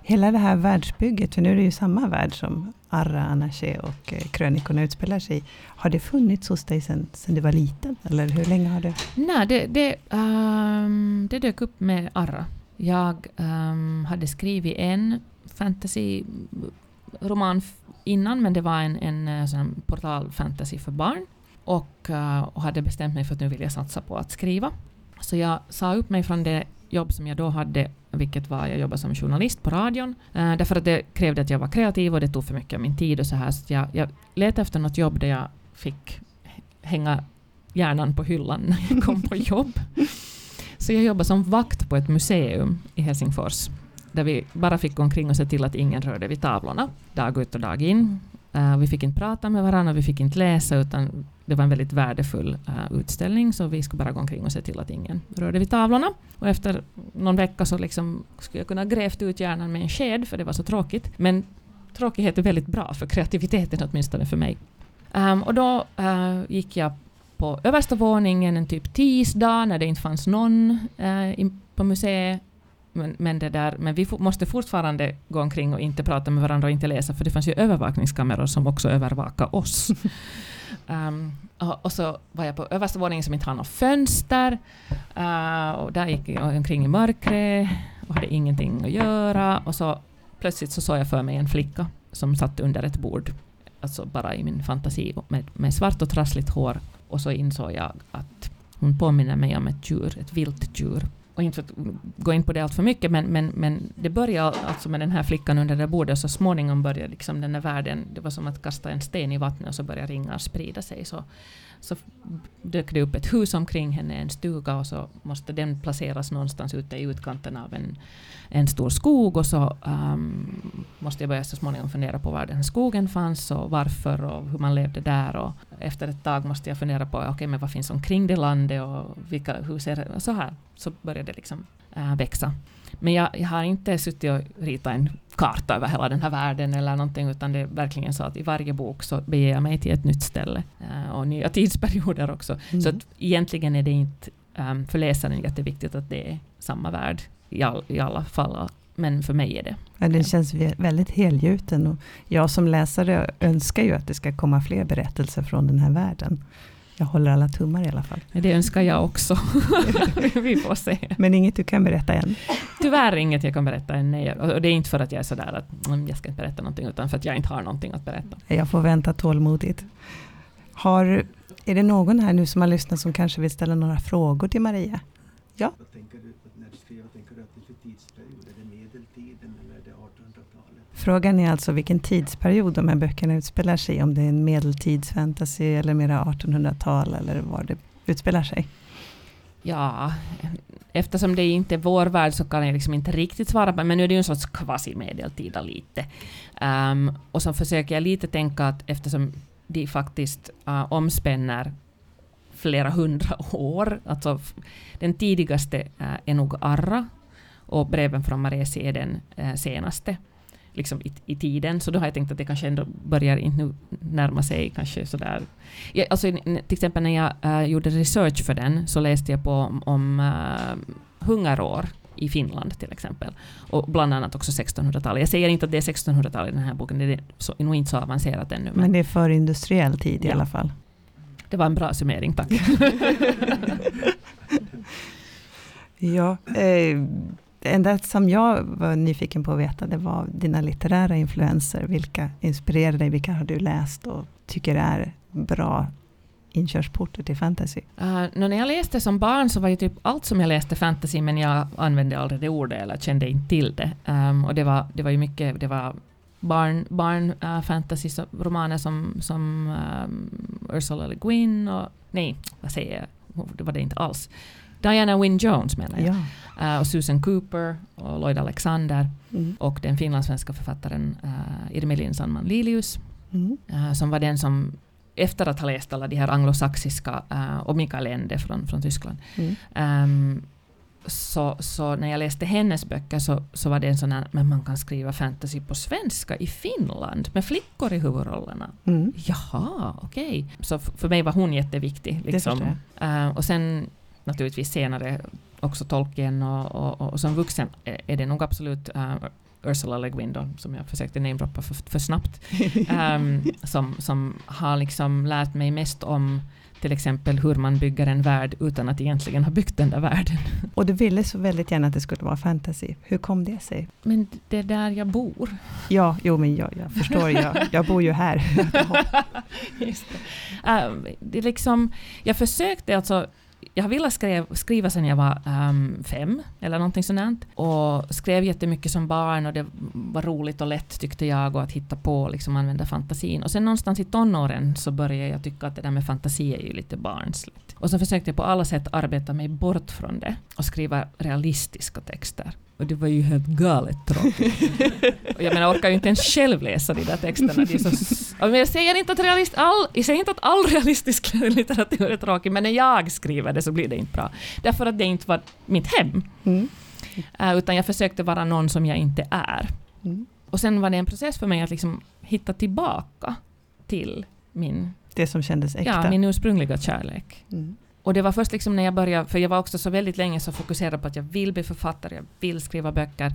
Hela det här världsbygget, för nu är det ju samma värld som Arra, Anache och eh, krönikorna utspelar sig i. Har det funnits hos dig sedan, du var liten? Eller hur länge har det? Nej, det, det, ehm, det dök upp med Arra. Jag ehm, hade skrivit en fantasy-roman f- innan, men det var en, en eh, sån portal-fantasy för barn. Och, eh, och hade bestämt mig för att nu vill jag satsa på att skriva. Så jag sa upp mig från det jobb som jag då hade, vilket var jag jobbade som journalist på radion. Eh, därför att det krävde att jag var kreativ och det tog för mycket av min tid och så här. Så jag, jag letade efter något jobb där jag fick hänga hjärnan på hyllan när jag kom på jobb. Så jag jobbade som vakt på ett museum i Helsingfors, där vi bara fick gå omkring och se till att ingen rörde vid tavlorna, dag ut och dag in. Uh, vi fick inte prata med varandra, vi fick inte läsa, utan det var en väldigt värdefull uh, utställning, så vi skulle bara gå omkring och se till att ingen rörde vid tavlorna. Och efter någon vecka så liksom skulle jag kunna grävt ut hjärnan med en sked, för det var så tråkigt. Men tråkighet är väldigt bra för kreativiteten, åtminstone för mig. Um, och då uh, gick jag på översta våningen en typ tisdag när det inte fanns någon uh, in, på museet. Men, men, det där, men vi måste fortfarande gå omkring och inte prata med varandra och inte läsa, för det fanns ju övervakningskameror som också övervakade oss. Ehm, och, och så var jag på översta våningen som inte har något fönster. Eh, och där gick jag omkring i mörkret och hade ingenting att göra. Och så plötsligt så såg jag för mig en flicka som satt under ett bord, alltså bara i min fantasi, med, med svart och trassligt hår Och så insåg jag att hon påminner mig om ett djur, ett vilt djur. Och inte för att gå in på det allt för mycket, men, men, men det började alltså med den här flickan under det bordet, och så småningom började liksom den här världen, det var som att kasta en sten i vattnet och så började ringar sprida sig. Så så dök det upp ett hus omkring henne, en stuga, och så måste den placeras någonstans ute i utkanten av en, en stor skog. Och så um, måste jag börja så småningom fundera på var den skogen fanns och varför och hur man levde där. Och efter ett tag måste jag fundera på okay, men vad finns omkring det landet och vilka hus är det? Så här så började det liksom växa. Men jag, jag, har inte suttit och ritat en karta över hela den här världen eller någonting, utan det är verkligen så att i varje bok så beger jag mig till ett nytt ställe uh, och nya tidsperioder också. Mm. Så att egentligen är det inte um, för läsaren jätteviktigt att det är samma värld i, all, i alla fall. Men för mig är det. Ja, den känns väldigt helgjuten och jag som läsare önskar ju att det ska komma fler berättelser från den här världen. Jag håller alla tummar i alla fall. Det önskar jag också. Vi får se. Men inget du kan berätta än? Tyvärr inget jag kan berätta än. Nej. Och det är inte för att jag är sådär att mm, jag ska inte berätta någonting, utan för att jag inte har någonting att berätta. Jag får vänta tålmodigt. Har, är det någon här nu som har lyssnat som kanske vill ställa några frågor till Maria? Ja? Frågan är alltså vilken tidsperiod de här böckerna utspelar sig i. Om det är en medeltidsfantasy eller mera 1800-tal eller var det utspelar sig. Ja, eftersom det inte är vår värld så kan jag liksom inte riktigt svara på men nu är det ju en sorts kvasimedeltida lite. Um, och så försöker jag lite tänka att eftersom de faktiskt uh, omspänner flera hundra år, alltså den tidigaste uh, är nog Arra och breven från Maresi är den uh, senaste liksom i, i, tiden, så då har jag tänkt att det kanske ändå börjar inte nu närma sig kanske sådär. Ja, alltså, till exempel när jag uh, gjorde research för den så läste jag på om, om uh, hungerår i Finland till exempel. Och bland annat också 1600-talet. Jag säger inte att det är 1600-talet i den här boken, det är så, nog inte så avancerat ännu. Men, men det är för industriell tid ja. i alla fall. Det var en bra summering, tack. ja, eh, enda som jag var nyfiken på att veta, det var dina litterära influenser. Vilka inspirerar dig? Vilka har du läst och tycker är bra inkörsporter till fantasy? Uh, när jag läste som barn så var ju typ allt som jag läste fantasy, men jag använde aldrig det ordet eller kände inte till det. Um, och det var, det var ju mycket, det var barn, barn uh, fantasy romaner som, som um, Ursula Le Guin och nej, vad säger jag, det var det inte alls. Diana Wynne Jones menar jag. Ja. Uh, och Susan Cooper och Lloyd Alexander mm. och den finlandssvenska författaren uh, Irmelin Sandman Lilius mm. uh, som var den som efter att ha läst alla de här anglosaxiska uh, och Mikael Ende från, från Tyskland mm. um, så, så när jag läste hennes böcker så, så var det en sån här, men man kan skriva fantasy på svenska i Finland med flickor i huvudrollerna. Mm. Jaha, okej. Okay. Så för mig var hon jätteviktig. Liksom. Uh, och sen naturligtvis senare också Tolkien och, och, och, som vuxen är det nog absolut uh, Ursula Le Guin då, som jag försökte namedroppa för, för snabbt, um, som, som har liksom lärt mig mest om till exempel hur man bygger en värld utan att egentligen ha byggt den där världen. Och du ville så väldigt gärna att det skulle vara fantasy. Hur kom det sig? Men det är där jag bor. Ja, jo men jag, jag förstår, jag, jag bor ju här. Just det. Uh, det liksom, jag försökte alltså jag har velat skriva, sen sedan jag var um, fem eller någonting sånt. Och skrev jättemycket som barn och det var roligt och lätt tyckte jag och att hitta på och liksom använda fantasin. Och sen någonstans i tonåren så började jag tycka att det där med fantasi är ju lite barnsligt. Och så försökte jag på alla sätt arbeta mig bort från det och skriva realistiska texter. Och det var ju helt galet tråkigt. och jag menar, jag orkar ju inte ens själv läsa de där texterna. De är så, men jag, säger inte att realist, all, jag säger inte att all realistisk litteratur är tråkig, men när jag skriver det så blir det inte bra. Därför att det inte var mitt hem. Mm. Uh, utan jag försökte vara någon som jag inte är. Mm. Och sen var det en process för mig att liksom hitta tillbaka till min... Det som kändes äkta? Ja, min ursprungliga kärlek. Mm. Och det var först liksom när jag började, för jag var också så väldigt länge så fokuserad på att jag vill bli författare, jag vill skriva böcker,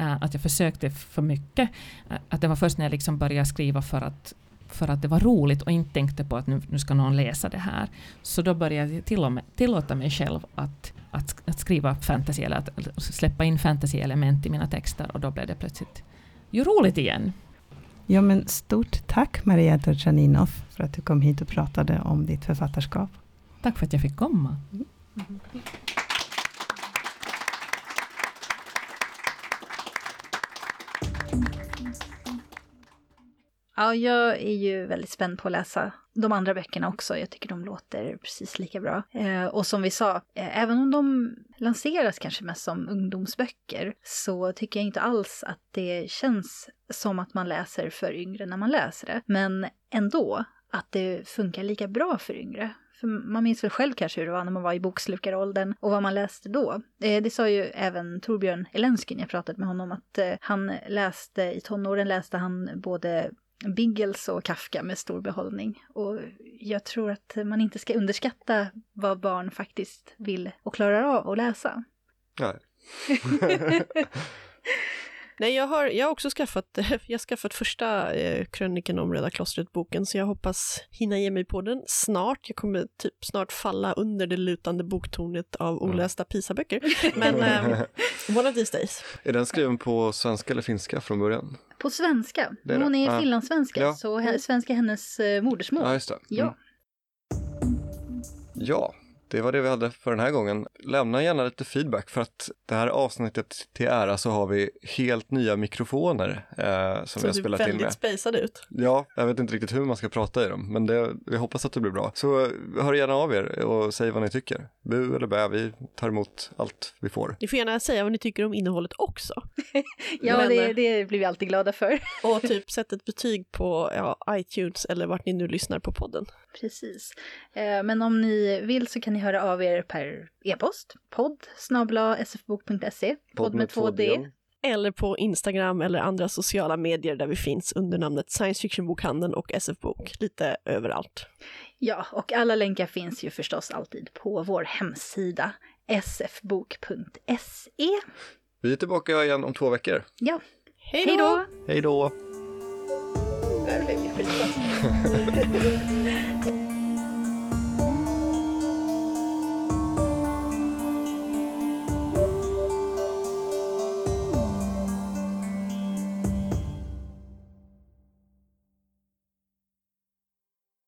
uh, att jag försökte för mycket. Uh, att det var först när jag liksom började skriva för att, för att det var roligt och inte tänkte på att nu, nu ska någon läsa det här. Så då började jag till med, tillåta mig själv att, att, att skriva fantasy, eller att släppa in fantasy-element i mina texter och då blev det plötsligt ju roligt igen. Ja, men stort tack Maria Turchaninov för att du kom hit och pratade om ditt författarskap. Tack för att jag fick komma. Ja, jag är ju väldigt spänd på att läsa de andra böckerna också. Jag tycker de låter precis lika bra. Eh, och som vi sa, eh, även om de lanseras kanske mest som ungdomsböcker så tycker jag inte alls att det känns som att man läser för yngre när man läser det. Men ändå att det funkar lika bra för yngre. För man minns väl själv kanske hur det var när man var i bokslukaråldern och vad man läste då. Eh, det sa ju även Torbjörn Elensky när jag pratade med honom att eh, han läste, i tonåren läste han både Biggles och Kafka med stor behållning. Och jag tror att man inte ska underskatta vad barn faktiskt vill och klarar av att läsa. Nej. Nej, jag har, jag har också skaffat, jag har skaffat första eh, kröniken om Röda klostret-boken, så jag hoppas hinna ge mig på den snart. Jag kommer typ snart falla under det lutande boktornet av olästa PISA-böcker. Men eh, one of these days. Är den skriven på svenska eller finska från början? På svenska. Det är. Hon är Ja. finlandssvenska, Ja. så svenska är hennes eh, modersmål. Ja, just det. Ja. Mm. Ja, det var det vi hade för den här gången. Lämna gärna lite feedback för att det här avsnittet till ära så har vi helt nya mikrofoner eh, som vi har Så spelat in väldigt med. spacad ut. Ja, jag vet inte riktigt hur man ska prata i dem, men det, vi hoppas att det blir bra. Så hör gärna av er och säg vad ni tycker. Bu eller bä, vi tar emot allt vi får. Ni får gärna säga vad ni tycker om innehållet också. Ja, Men, det, eh, det blir vi alltid glada för. Och typ sätt ett betyg på ja, iTunes eller vart ni nu lyssnar på podden. Precis. Eh, Men om ni vill så kan ni höra av er per e-post. Podd snabla sfbok.se. Podd med två D. Eller på Instagram eller andra sociala medier där vi finns under namnet Science Fiction-bokhandeln och SF-bok. Lite överallt. Ja, och alla länkar finns ju förstås alltid på vår hemsida sfbok.se. Vi är tillbaka igen om två veckor. Ja, Hej då! Hej då! Där blev jag skitbra. Bye.